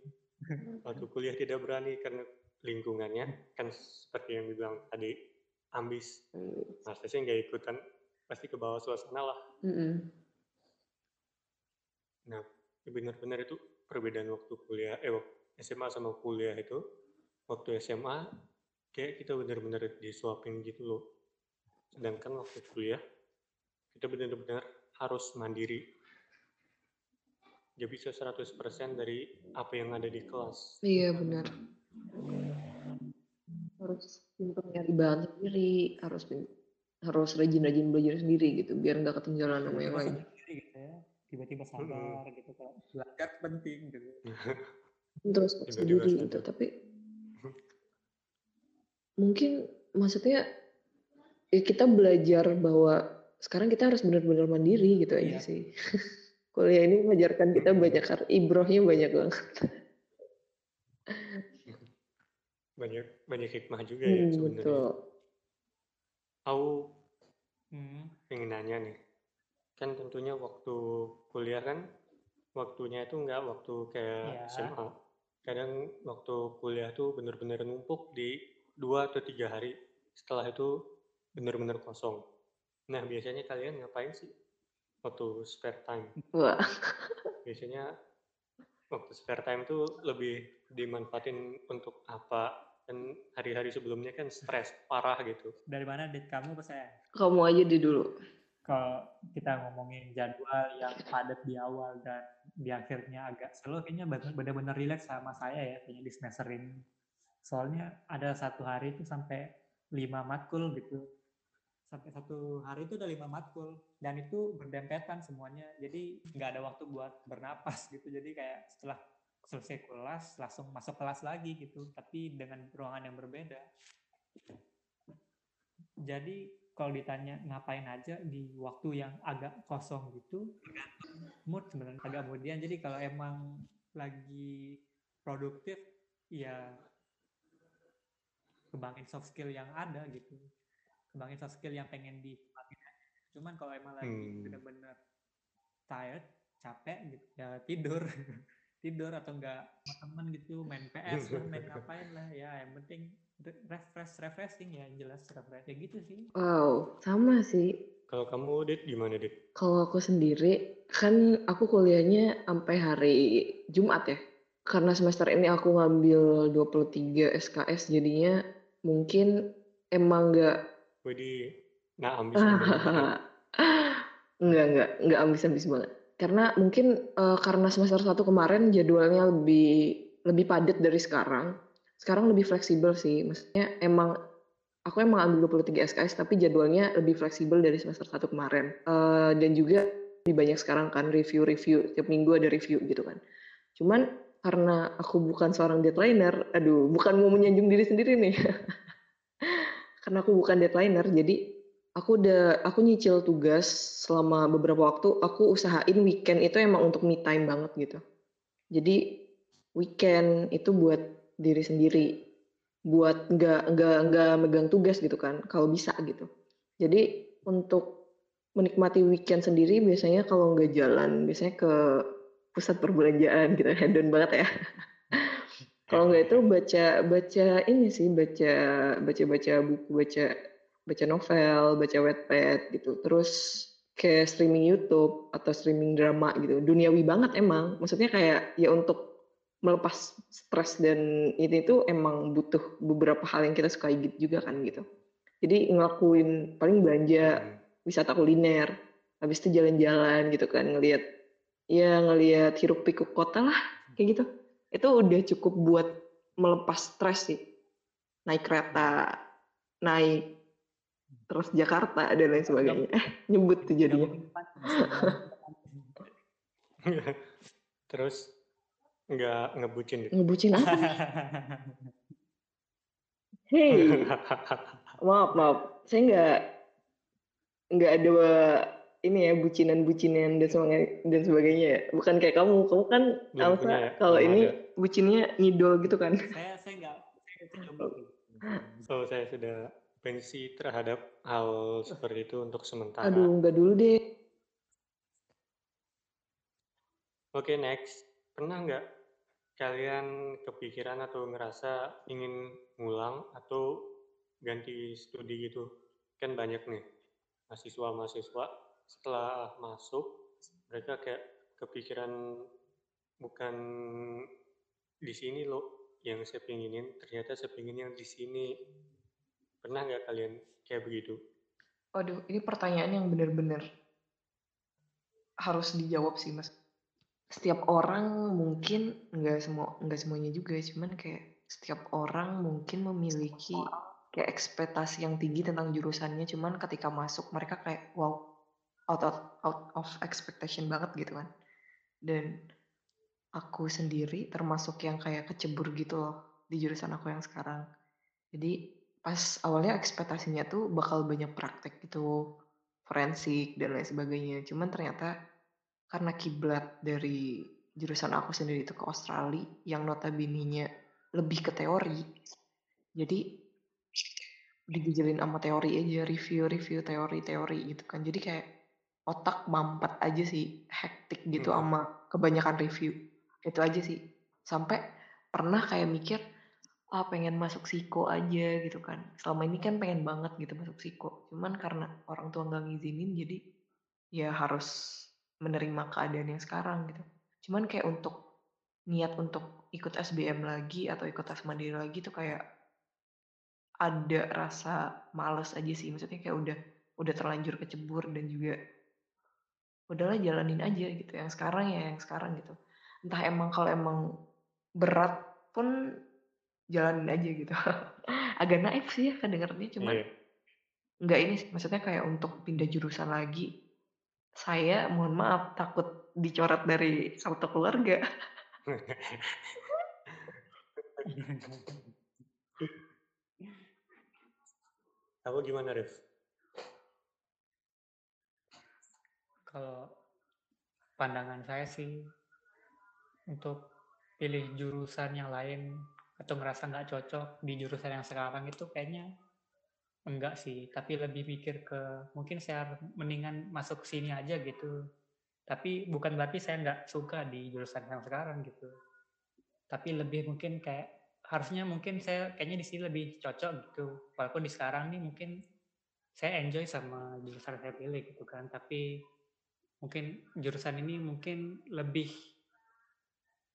Waktu kuliah tidak berani karena lingkungannya kan seperti yang dibilang tadi ambis. Nah, saya sih nggak ikutan pasti ke bawah suasana lah. Mm-mm. Nah, benar-benar itu perbedaan waktu kuliah, eh SMA sama kuliah itu, waktu SMA kayak kita benar-benar disuapin gitu loh. Sedangkan waktu kuliah, kita benar-benar harus mandiri. Gak bisa 100% dari apa yang ada di kelas. iya benar. Harus pintar nyari bahan sendiri harus harus rajin-rajin belajar sendiri gitu biar nggak ketinggalan sama yang lain. gitu ya. Tiba-tiba sadar gitu kalau belajar penting gitu. Terus sendiri gitu tapi mungkin maksudnya ya kita belajar bahwa sekarang kita harus benar-benar mandiri gitu aja Iya. sih kuliah ini mengajarkan kita banyak hal ibrohnya banyak banget banyak banyak hikmah juga ya Hmm, sebenarnya. betul Aku Hmm. pengen nanya nih, kan tentunya waktu kuliah kan waktunya itu nggak waktu kayak Iya. SMA. Kadang waktu kuliah tuh bener-bener numpuk di dua atau tiga hari. Setelah itu bener-bener kosong. Nah biasanya kalian ngapain sih waktu spare time? wah Biasanya waktu spare time tuh lebih dimanfaatin untuk apa? Kan hari-hari sebelumnya kan stres parah gitu. Dari mana dit kamu apa saya? kamu aja di dulu Kalau kita ngomongin jadwal yang padat di awal dan di akhirnya agak slow, kayaknya benar- benar-benar relax sama saya ya, kayaknya di semester ini. Soalnya ada satu hari itu sampai lima matkul gitu. Sampai satu hari itu ada lima matkul. Dan itu berdempetan semuanya. Jadi nggak ada waktu buat bernapas gitu. Jadi kayak setelah selesai kelas, langsung masuk kelas lagi gitu. Tapi dengan ruangan yang berbeda. Jadi kalau ditanya ngapain aja di waktu yang agak kosong gitu, mood sebenarnya agak kemudian. Jadi kalau emang lagi produktif, ya kembangin soft skill yang ada gitu. Kembangin soft skill yang pengen dikembangin aja. Cuman kalau emang lagi Hmm. bener-bener tired, capek gitu, ya tidur. tidur atau enggak sama temen gitu, main PS lah, main ngapain lah. Ya yang penting re- refresh, refreshing ya, yang jelas refresh. Ya gitu sih. wow sama sih Kalau kamu, Dit, gimana, Dit? Kalau aku sendiri, kan aku kuliahnya sampai hari Jumat ya. Karena semester ini aku ngambil 23 SKS, jadinya mungkin emang nggak Wedi, nah ambis banget. Dit. nggak nggak nggak ambis-ambis banget. Karena mungkin eh, karena semester satu kemarin jadwalnya lebih lebih padat dari sekarang. Sekarang lebih fleksibel sih. Maksudnya emang aku emang ambil 23 SKS tapi jadwalnya lebih fleksibel dari semester satu kemarin. Eh, dan juga lebih banyak sekarang kan review-review tiap minggu ada review gitu kan. Cuman karena aku bukan seorang deadlineer, aduh bukan mau menyanjung diri sendiri nih. karena aku bukan deadlineer, jadi aku udah aku nyicil tugas selama beberapa waktu. Aku usahain weekend itu emang untuk me time banget gitu. Jadi weekend itu buat diri sendiri, buat nggak nggak nggak megang tugas gitu kan, kalau bisa gitu. Jadi untuk menikmati weekend sendiri biasanya kalau nggak jalan, biasanya ke pusat perbelanjaan gitu, hedon banget ya. Kalau nggak itu baca baca ini sih, baca baca baca buku, baca baca novel, baca Wattpad gitu. Terus kayak streaming YouTube atau streaming drama gitu. Duniawi banget emang. Maksudnya kayak ya untuk melepas stres dan itu itu emang butuh beberapa hal yang kita sukai gitu juga kan gitu. Jadi ngelakuin paling belanja, Hmm. wisata kuliner, habis itu jalan-jalan gitu kan ngelihat ya ngelihat hiruk pikuk kota lah kayak gitu. Itu udah cukup buat melepas stres sih. Naik kereta, naik terus Jakarta dan lain sebagainya. Eh, nyebut tuh jadinya. Terus nggak ngebucin, Dit? Ngebucin apa? Hey, maaf maaf, saya nggak nggak ada ini ya bucinan-bucinan dan sebagainya dan sebagainya ya. Bukan kayak kamu, kamu kan Belum Alsa ya? kalau ini ada. bucinnya ngidol gitu kan. saya saya nggak saya nggak coba gitu. So, saya sudah pensi terhadap hal seperti itu untuk sementara. Aduh, nggak dulu deh. Oke, next. Pernah nggak kalian kepikiran atau ngerasa ingin ngulang atau ganti studi gitu? Kan banyak nih mahasiswa-mahasiswa setelah masuk mereka kayak kepikiran bukan di sini loh yang saya pinginin, ternyata saya pingin yang di sini. Pernah nggak kalian kayak begitu? Waduh, ini pertanyaan yang benar-benar harus dijawab sih, Mas. Setiap orang mungkin nggak semua nggak semuanya juga, cuman kayak setiap orang mungkin memiliki kayak ekspektasi yang tinggi tentang jurusannya, cuman ketika masuk mereka kayak wow, out of out of expectation banget gitu kan. Dan aku sendiri termasuk yang kayak kecebur gitu loh di jurusan aku yang sekarang. Jadi pas awalnya ekspektasinya tuh bakal banyak praktek gitu, forensik dan lain sebagainya. Cuman ternyata karena kiblat dari jurusan aku sendiri itu ke Australia yang notabene-nya lebih ke teori. Jadi digejelin sama teori aja, review-review teori-teori gitu kan. Jadi kayak otak mampet aja sih, hektik gitu Mhm. sama kebanyakan review. Itu aja sih. Sampai pernah kayak mikir, ah pengen masuk psiko aja gitu kan. Selama ini kan pengen banget gitu masuk psiko. Cuman karena orang tua nggak ngizinin jadi ya harus menerima keadaan yang sekarang gitu. Cuman kayak untuk niat untuk ikut SBM lagi atau ikut tes mandiri lagi tuh kayak ada rasa males aja sih. Maksudnya kayak udah udah terlanjur kecebur dan juga udahlah jalanin aja gitu. Yang sekarang ya yang sekarang gitu. Entah emang kalau emang berat pun jalanin aja gitu. Agak naif sih ya kedengarannya cuman Iya. nggak ini sih maksudnya kayak untuk pindah jurusan lagi saya mohon maaf takut dicoret dari satu keluarga. Kamu gimana, Rif? Kalau pandangan saya sih untuk pilih jurusan yang lain atau ngerasa nggak cocok di jurusan yang sekarang itu kayaknya enggak sih, tapi lebih mikir ke mungkin saya mendingan masuk sini aja gitu. Tapi bukan berarti saya nggak suka di jurusan yang sekarang gitu. Tapi lebih mungkin kayak harusnya mungkin saya kayaknya di sini lebih cocok gitu. Walaupun di sekarang nih mungkin saya enjoy sama jurusan saya pilih gitu kan. Tapi mungkin jurusan ini mungkin lebih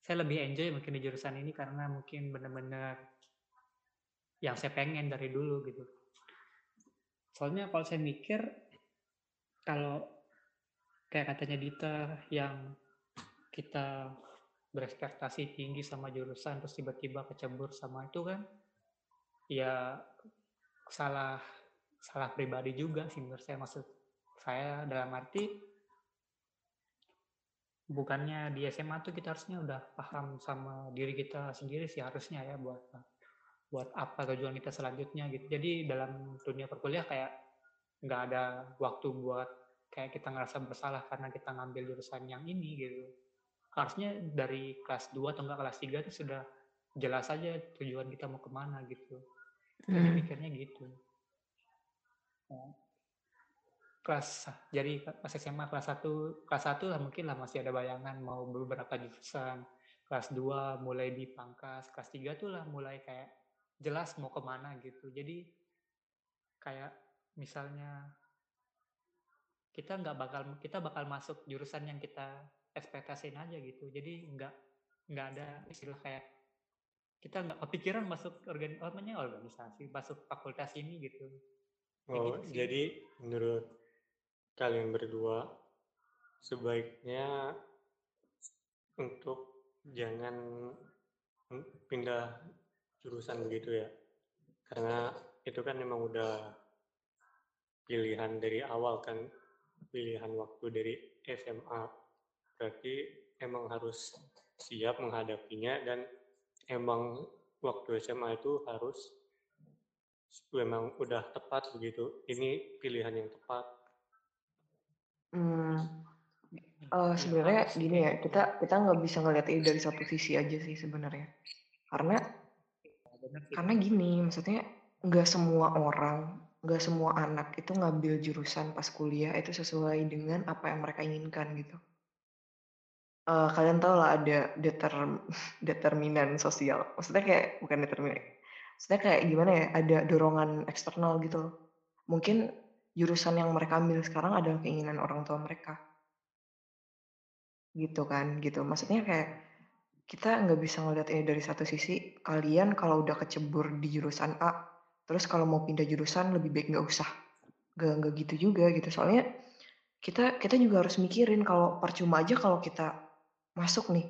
saya lebih enjoy mungkin di jurusan ini karena mungkin benar-benar yang saya pengen dari dulu gitu. Soalnya kalau saya mikir kalau kayak katanya Dita yang kita berekspektasi tinggi sama jurusan terus tiba-tiba kecebur sama itu kan ya salah salah pribadi juga sih menurut saya maksud saya dalam arti bukannya di SMA tuh kita harusnya udah paham sama diri kita sendiri sih harusnya ya buat buat apa tujuan kita selanjutnya gitu. Jadi dalam dunia perkuliah kayak nggak ada waktu buat kayak kita ngerasa bersalah karena kita ngambil jurusan yang ini gitu. Harusnya dari kelas 2 atau enggak kelas 3 itu sudah jelas aja tujuan kita mau ke mana gitu. Jadi Hmm. mikirnya gitu. Nah, kelas jadi pas SMA kelas 1 kelas 1 lah mungkin lah masih ada bayangan mau beberapa jurusan. Kelas 2 mulai dipangkas, kelas 3 tuh lah mulai kayak jelas mau ke mana gitu. Jadi kayak misalnya kita nggak bakal kita bakal masuk jurusan yang kita ekspektasiin aja gitu. Jadi nggak nggak ada istilah kayak kita nggak kepikiran masuk organ namanya organisasi, masuk fakultas ini gitu. Oh, gitu jadi menurut kalian berdua sebaiknya untuk jangan pindah jurusan begitu ya. Karena itu kan memang udah pilihan dari awal kan, pilihan waktu dari SMA. Berarti emang harus siap menghadapinya dan emang waktu SMA itu harus memang udah tepat begitu. Ini pilihan yang tepat. Hmm. Ya sebenarnya gini ya, kita kita nggak bisa ngeliat ini dari satu sisi aja sih sebenarnya. Karena karena gini, maksudnya nggak semua orang, nggak semua anak itu ngambil jurusan pas kuliah itu sesuai dengan apa yang mereka inginkan gitu. Eh, kalian tahu lah ada determ, determinan sosial. Maksudnya kayak bukan determinan. Maksudnya kayak gimana ya? Ada dorongan eksternal gitu. Mungkin jurusan yang mereka ambil sekarang adalah keinginan orang tua mereka. Gitu kan, gitu. Maksudnya kayak kita nggak bisa ngeliat ini dari satu sisi. Kalian kalau udah kecebur di jurusan A, terus kalau mau pindah jurusan lebih baik nggak usah. Gak, nggak gitu juga gitu. Soalnya kita kita juga harus mikirin kalau percuma aja kalau kita masuk nih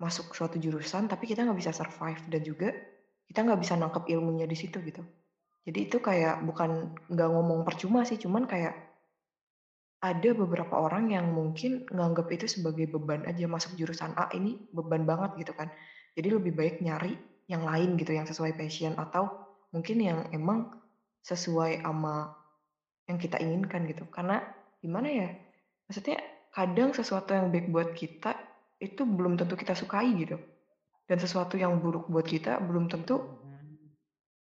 masuk suatu jurusan tapi kita nggak bisa survive dan juga kita nggak bisa nangkep ilmunya di situ gitu jadi itu kayak bukan nggak ngomong percuma sih cuman kayak ada beberapa orang yang mungkin nganggap itu sebagai beban aja masuk jurusan A ini beban banget gitu kan. Jadi lebih baik nyari yang lain gitu yang sesuai passion atau mungkin yang emang sesuai sama yang kita inginkan gitu. Karena gimana ya? Maksudnya kadang sesuatu yang baik buat kita itu belum tentu kita sukai gitu. Dan sesuatu yang buruk buat kita belum tentu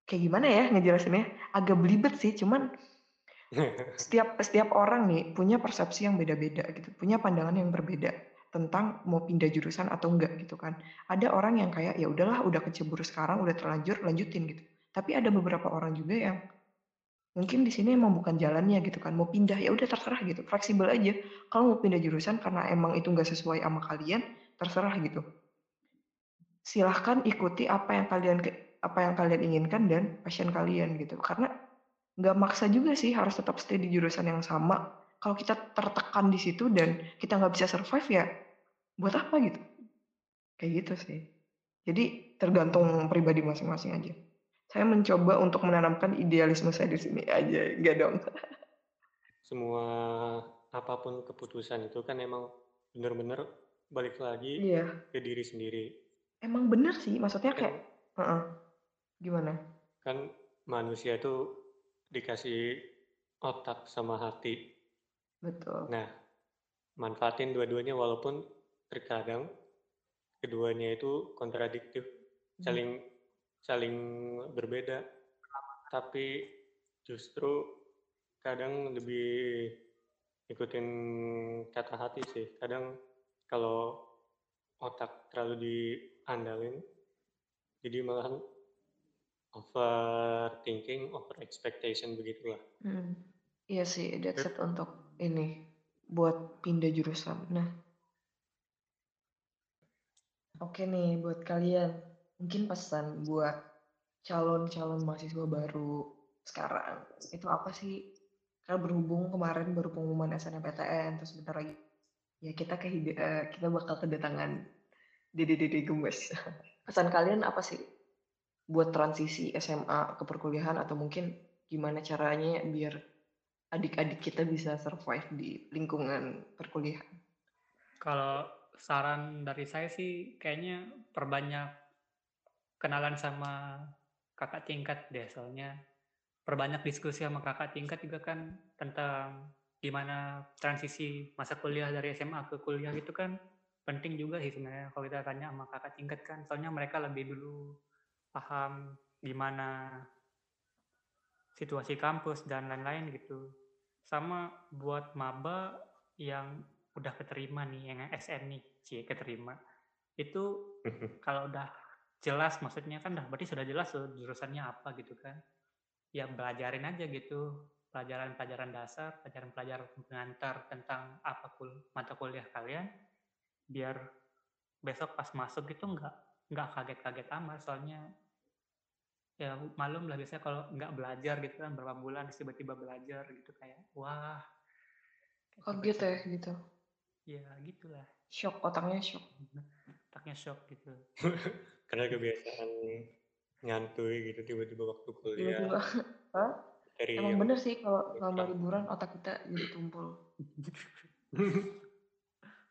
kayak gimana ya ngejelasinnya? Agak belibet sih, cuman setiap setiap orang nih punya persepsi yang beda-beda gitu, punya pandangan yang berbeda tentang mau pindah jurusan atau enggak gitu kan. Ada orang yang kayak ya udahlah udah kecebur sekarang udah terlanjur lanjutin gitu. Tapi ada beberapa orang juga yang mungkin di sini emang bukan jalannya gitu kan mau pindah ya udah terserah gitu fleksibel aja kalau mau pindah jurusan karena emang itu nggak sesuai sama kalian terserah gitu silahkan ikuti apa yang kalian apa yang kalian inginkan dan passion kalian gitu karena nggak maksa juga sih harus tetap stay di jurusan yang sama. Kalau kita tertekan di situ dan kita nggak bisa survive ya buat apa gitu? Kayak gitu sih. Jadi tergantung pribadi masing-masing aja. Saya mencoba untuk menanamkan idealisme saya di sini aja, enggak dong. Semua apa pun keputusan itu kan emang bener-bener balik lagi Iya. ke diri sendiri. Emang bener sih, maksudnya kayak. Gimana? kan manusia itu dikasih otak sama hati. Betul. Nah, manfaatin dua-duanya walaupun terkadang keduanya itu kontradiktif, Hmm. saling saling berbeda. Tapi justru kadang lebih ikutin kata hati sih. Kadang kalau otak terlalu diandalin, jadi malahan overthinking, over expectation begitulah. Hmm. Iya sih, that's it untuk ini buat pindah jurusan. Nah, oke nih buat kalian, mungkin pesan buat calon-calon mahasiswa baru sekarang itu apa sih? Karena berhubung kemarin baru pengumuman SNMPTN, terus bentar lagi ya kita ke eh, kita bakal kedatangan dede-dede gemes. Pesan kalian apa sih buat transisi SMA ke perkuliahan atau mungkin gimana caranya biar adik-adik kita bisa survive di lingkungan perkuliahan? Kalau saran dari saya sih kayaknya perbanyak kenalan sama kakak tingkat deh soalnya perbanyak diskusi sama kakak tingkat juga kan tentang gimana transisi masa kuliah dari SMA ke kuliah gitu kan penting juga sih sebenarnya kalau kita tanya sama kakak tingkat kan soalnya mereka lebih dulu paham gimana situasi kampus dan lain-lain gitu. Sama buat maba yang udah keterima nih yang SN nih cie keterima. Itu kalau udah jelas maksudnya kan udah berarti sudah jelas tuh jurusannya apa gitu kan. Ya belajarin aja gitu pelajaran-pelajaran dasar pelajaran-pelajaran pengantar tentang apa kul mata kuliah kalian biar besok pas masuk gitu nggak nggak kaget-kaget amat soalnya ya malum lah biasanya kalau nggak belajar gitu kan berapa bulan tiba-tiba belajar gitu kayak wah Kaget ya gitu. ya gitulah Shock otaknya shock. otaknya shock gitu Karena kebiasaan nyantui gitu tiba-tiba waktu kuliah Tiba-tiba, Hah? dari Emang yang bener sih kalau selama liburan otak kita jadi tumpul.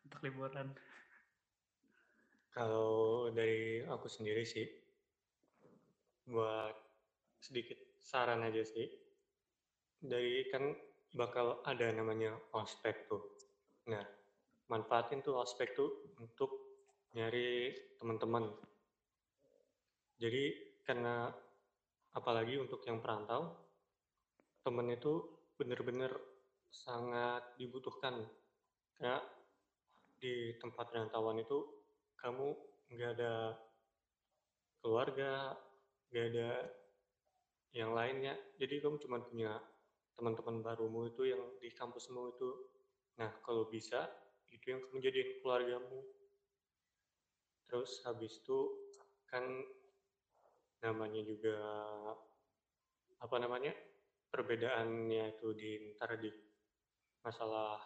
untuk liburan Kalau dari aku sendiri sih, buat sedikit saran aja sih. Dari kan bakal ada namanya ospek tuh. Nah, manfaatin tuh ospek tuh untuk nyari teman-teman. Jadi karena apalagi untuk yang perantau, temen itu bener-bener sangat dibutuhkan. Karena di tempat perantauan itu kamu nggak ada keluarga, nggak ada yang lainnya. Jadi kamu cuma punya teman-teman barumu itu yang di kampusmu itu. Nah, kalau bisa itu yang kamu jadiin keluargamu. Terus habis itu kan namanya juga apa namanya perbedaannya itu di ntar di masalah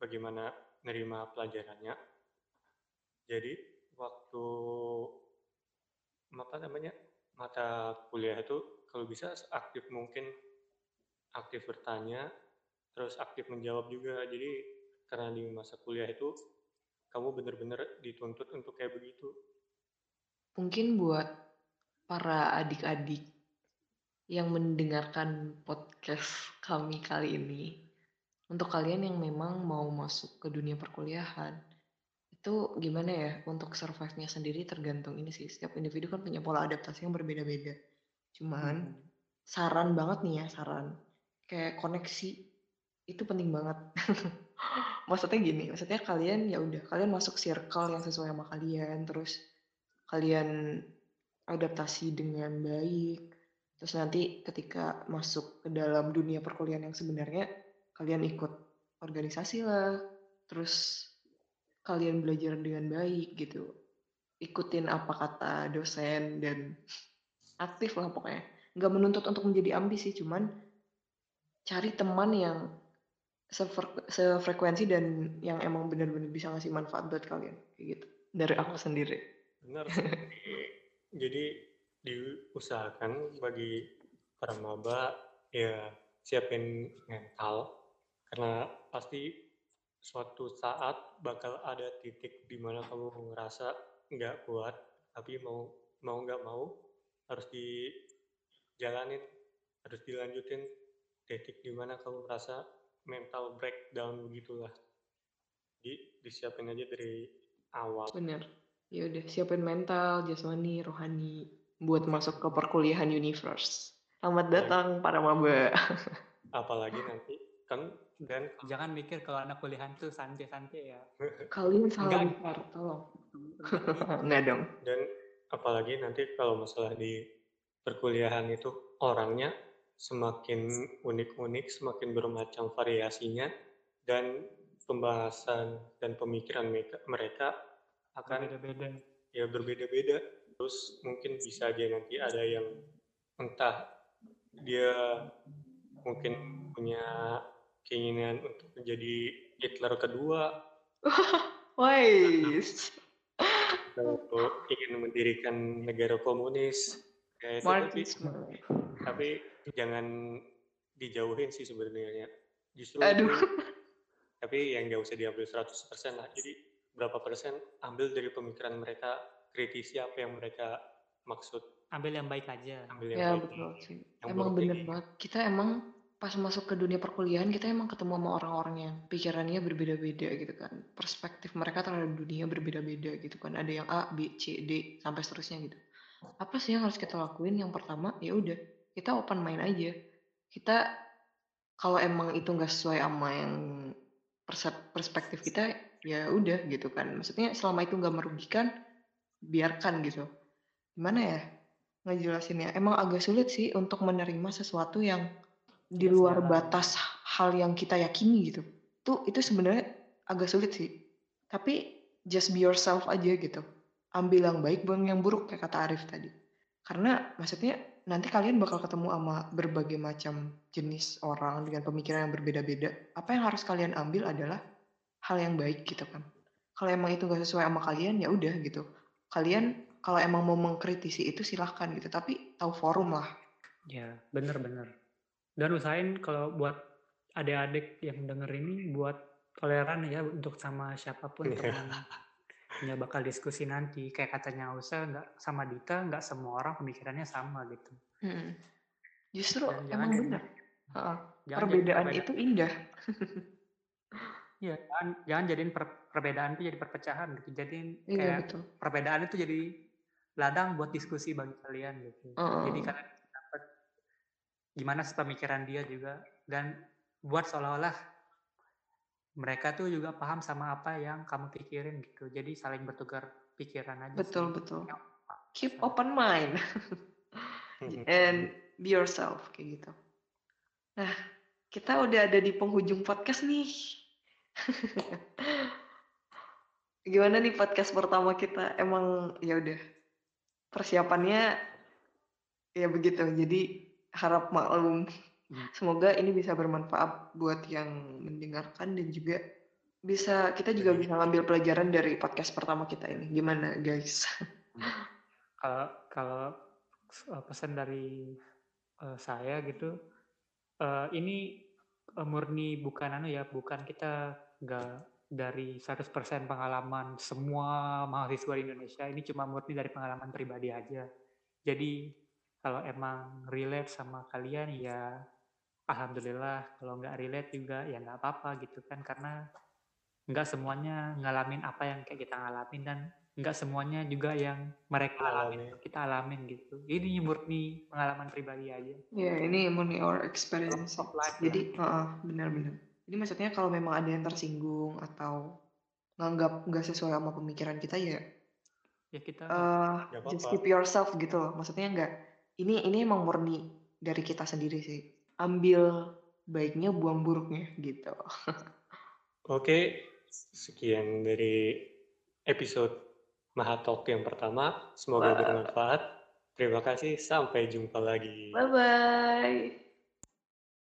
bagaimana nerima pelajarannya. Jadi waktu apa namanya mata kuliah itu kalau bisa aktif mungkin aktif bertanya terus aktif menjawab juga. Jadi karena di masa kuliah itu kamu benar-benar dituntut untuk kayak begitu. Mungkin buat para adik-adik yang mendengarkan podcast kami kali ini, untuk kalian yang memang mau masuk ke dunia perkuliahan, itu gimana ya untuk survive-nya sendiri tergantung ini sih. Setiap individu kan punya pola adaptasi yang berbeda-beda. Cuman Hmm. saran banget nih ya, saran. Kayak koneksi itu penting banget. maksudnya gini, maksudnya kalian ya udah kalian masuk circle yang sesuai sama kalian, terus kalian adaptasi dengan baik. Terus nanti ketika masuk ke dalam dunia perkuliahan yang sebenarnya kalian ikut organisasi lah, terus kalian belajar dengan baik gitu. Ikutin apa kata dosen dan aktif lah pokoknya. Nggak menuntut untuk menjadi ambisi, cuman cari teman yang sefre- sefrekuensi dan yang emang benar-benar bisa ngasih manfaat buat kalian kayak gitu. Dari aku sendiri. Benar. Jadi diusahakan bagi para maba ya siapin mental karena pasti suatu saat bakal ada titik di mana kamu ngerasa nggak kuat tapi mau mau nggak mau harus dijalanin harus dilanjutin titik di mana kamu merasa mental breakdown begitulah jadi disiapin aja dari awal Bener. Ya udah siapin mental, jasmani, rohani buat masuk ke perkuliahan universe. Selamat datang para maba. apalagi nanti kan dan Jangan mikir kalau anak kuliahan tuh santai-santai ya. Kalian salah Enggak. besar, tolong. Enggak dong. dan apalagi nanti kalau masalah di perkuliahan itu orangnya semakin unik-unik, semakin bermacam variasinya dan pembahasan dan pemikiran mereka, mereka akan Beda-beda. ya berbeda-beda. Terus mungkin bisa aja nanti ada yang entah dia mungkin punya keinginan untuk menjadi Hitler kedua Wais. atau ingin mendirikan negara komunis kayak itu tapi tapi jangan dijauhin sih sebenarnya justru Aduh. tapi yang nggak usah diambil 100% lah jadi berapa persen ambil dari pemikiran mereka kritisi apa yang mereka maksud Ambil yang baik aja. ambil yang Ya baik betul sih. Yang Emang bener banget. Kita emang pas masuk ke dunia perkuliahan kita emang ketemu sama orang-orang yang pikirannya berbeda-beda gitu kan. Perspektif mereka terhadap dunia berbeda-beda gitu kan. Ada yang A, B, C, D sampai seterusnya gitu. Apa sih yang harus kita lakuin? Yang pertama ya udah kita open mind aja. Kita kalau emang itu nggak sesuai sama yang perspektif kita ya udah gitu kan. Maksudnya selama itu nggak merugikan biarkan gitu. Gimana ya? ngejelasinnya emang agak sulit sih untuk menerima sesuatu yang di luar batas hal yang kita yakini gitu. Tuh itu sebenarnya agak sulit sih. Tapi just be yourself aja gitu. Ambil yang baik, buang yang buruk kayak kata Arif tadi. Karena maksudnya nanti kalian bakal ketemu sama berbagai macam jenis orang dengan pemikiran yang berbeda-beda. Apa yang harus kalian ambil adalah hal yang baik gitu kan. Kalau emang itu gak sesuai sama kalian ya udah gitu. Kalian kalau emang mau mengkritisi itu silahkan gitu. Tapi tahu forum lah. Ya, bener-bener. Dan usahain kalau buat adik-adik yang denger ini buat toleran ya untuk sama siapa pun Iya. teman yang bakal diskusi nanti. Kayak katanya Usa, nggak sama Dita, nggak semua orang pemikirannya sama gitu. Mm. Justru Dan jangan emang jadi- benar. Heeh, Jangan jadi Perbedaan perbedaan- itu indah. Iya, jangan, jangan jadiin per- perbedaan itu jadi perpecahan gitu. Jadiin Iya kayak betul. perbedaan itu jadi ladang buat diskusi bagi kalian gitu. Heeh. Jadi kalian gimana pemikiran dia juga dan buat seolah-olah mereka tuh juga paham sama apa yang kamu pikirin gitu. Jadi saling bertukar pikiran aja. Betul sih. betul. Yang- Keep open mind and be yourself kayak gitu. Nah, kita udah ada di penghujung podcast nih. Gimana nih podcast pertama kita? Emang ya udah persiapannya ya begitu. Jadi harap maklum. Hmm. Semoga ini bisa bermanfaat buat yang mendengarkan dan juga bisa kita juga bisa ngambil pelajaran dari podcast pertama kita ini. Gimana guys? Kalau kalau eh, pesan dari eh, saya gitu, eh, ini murni bukan anu ya, bukan kita nggak dari 100% pengalaman semua mahasiswa di Indonesia. Ini cuma murni dari pengalaman pribadi aja. Jadi kalau emang relate sama kalian ya alhamdulillah. Kalau nggak relate juga ya nggak apa-apa gitu kan karena nggak semuanya ngalamin apa yang kayak kita ngalamin dan nggak semuanya juga yang mereka alamin Alami. kita alamin gitu. Ini murni pengalaman pribadi aja. Ya, ini murni our experience. Of life Jadi, heeh, benar-benar. Jadi maksudnya kalau memang ada yang tersinggung atau nganggap nggak sesuai sama pemikiran kita ya, Ya kita Nggak just keep yourself gitu loh. Maksudnya nggak, ini ini emang murni dari kita sendiri sih. Ambil baiknya, buang buruknya gitu. Oke, sekian dari episode Mahatalk yang pertama. Semoga Wah. bermanfaat. Terima kasih, sampai jumpa lagi. Bye bye.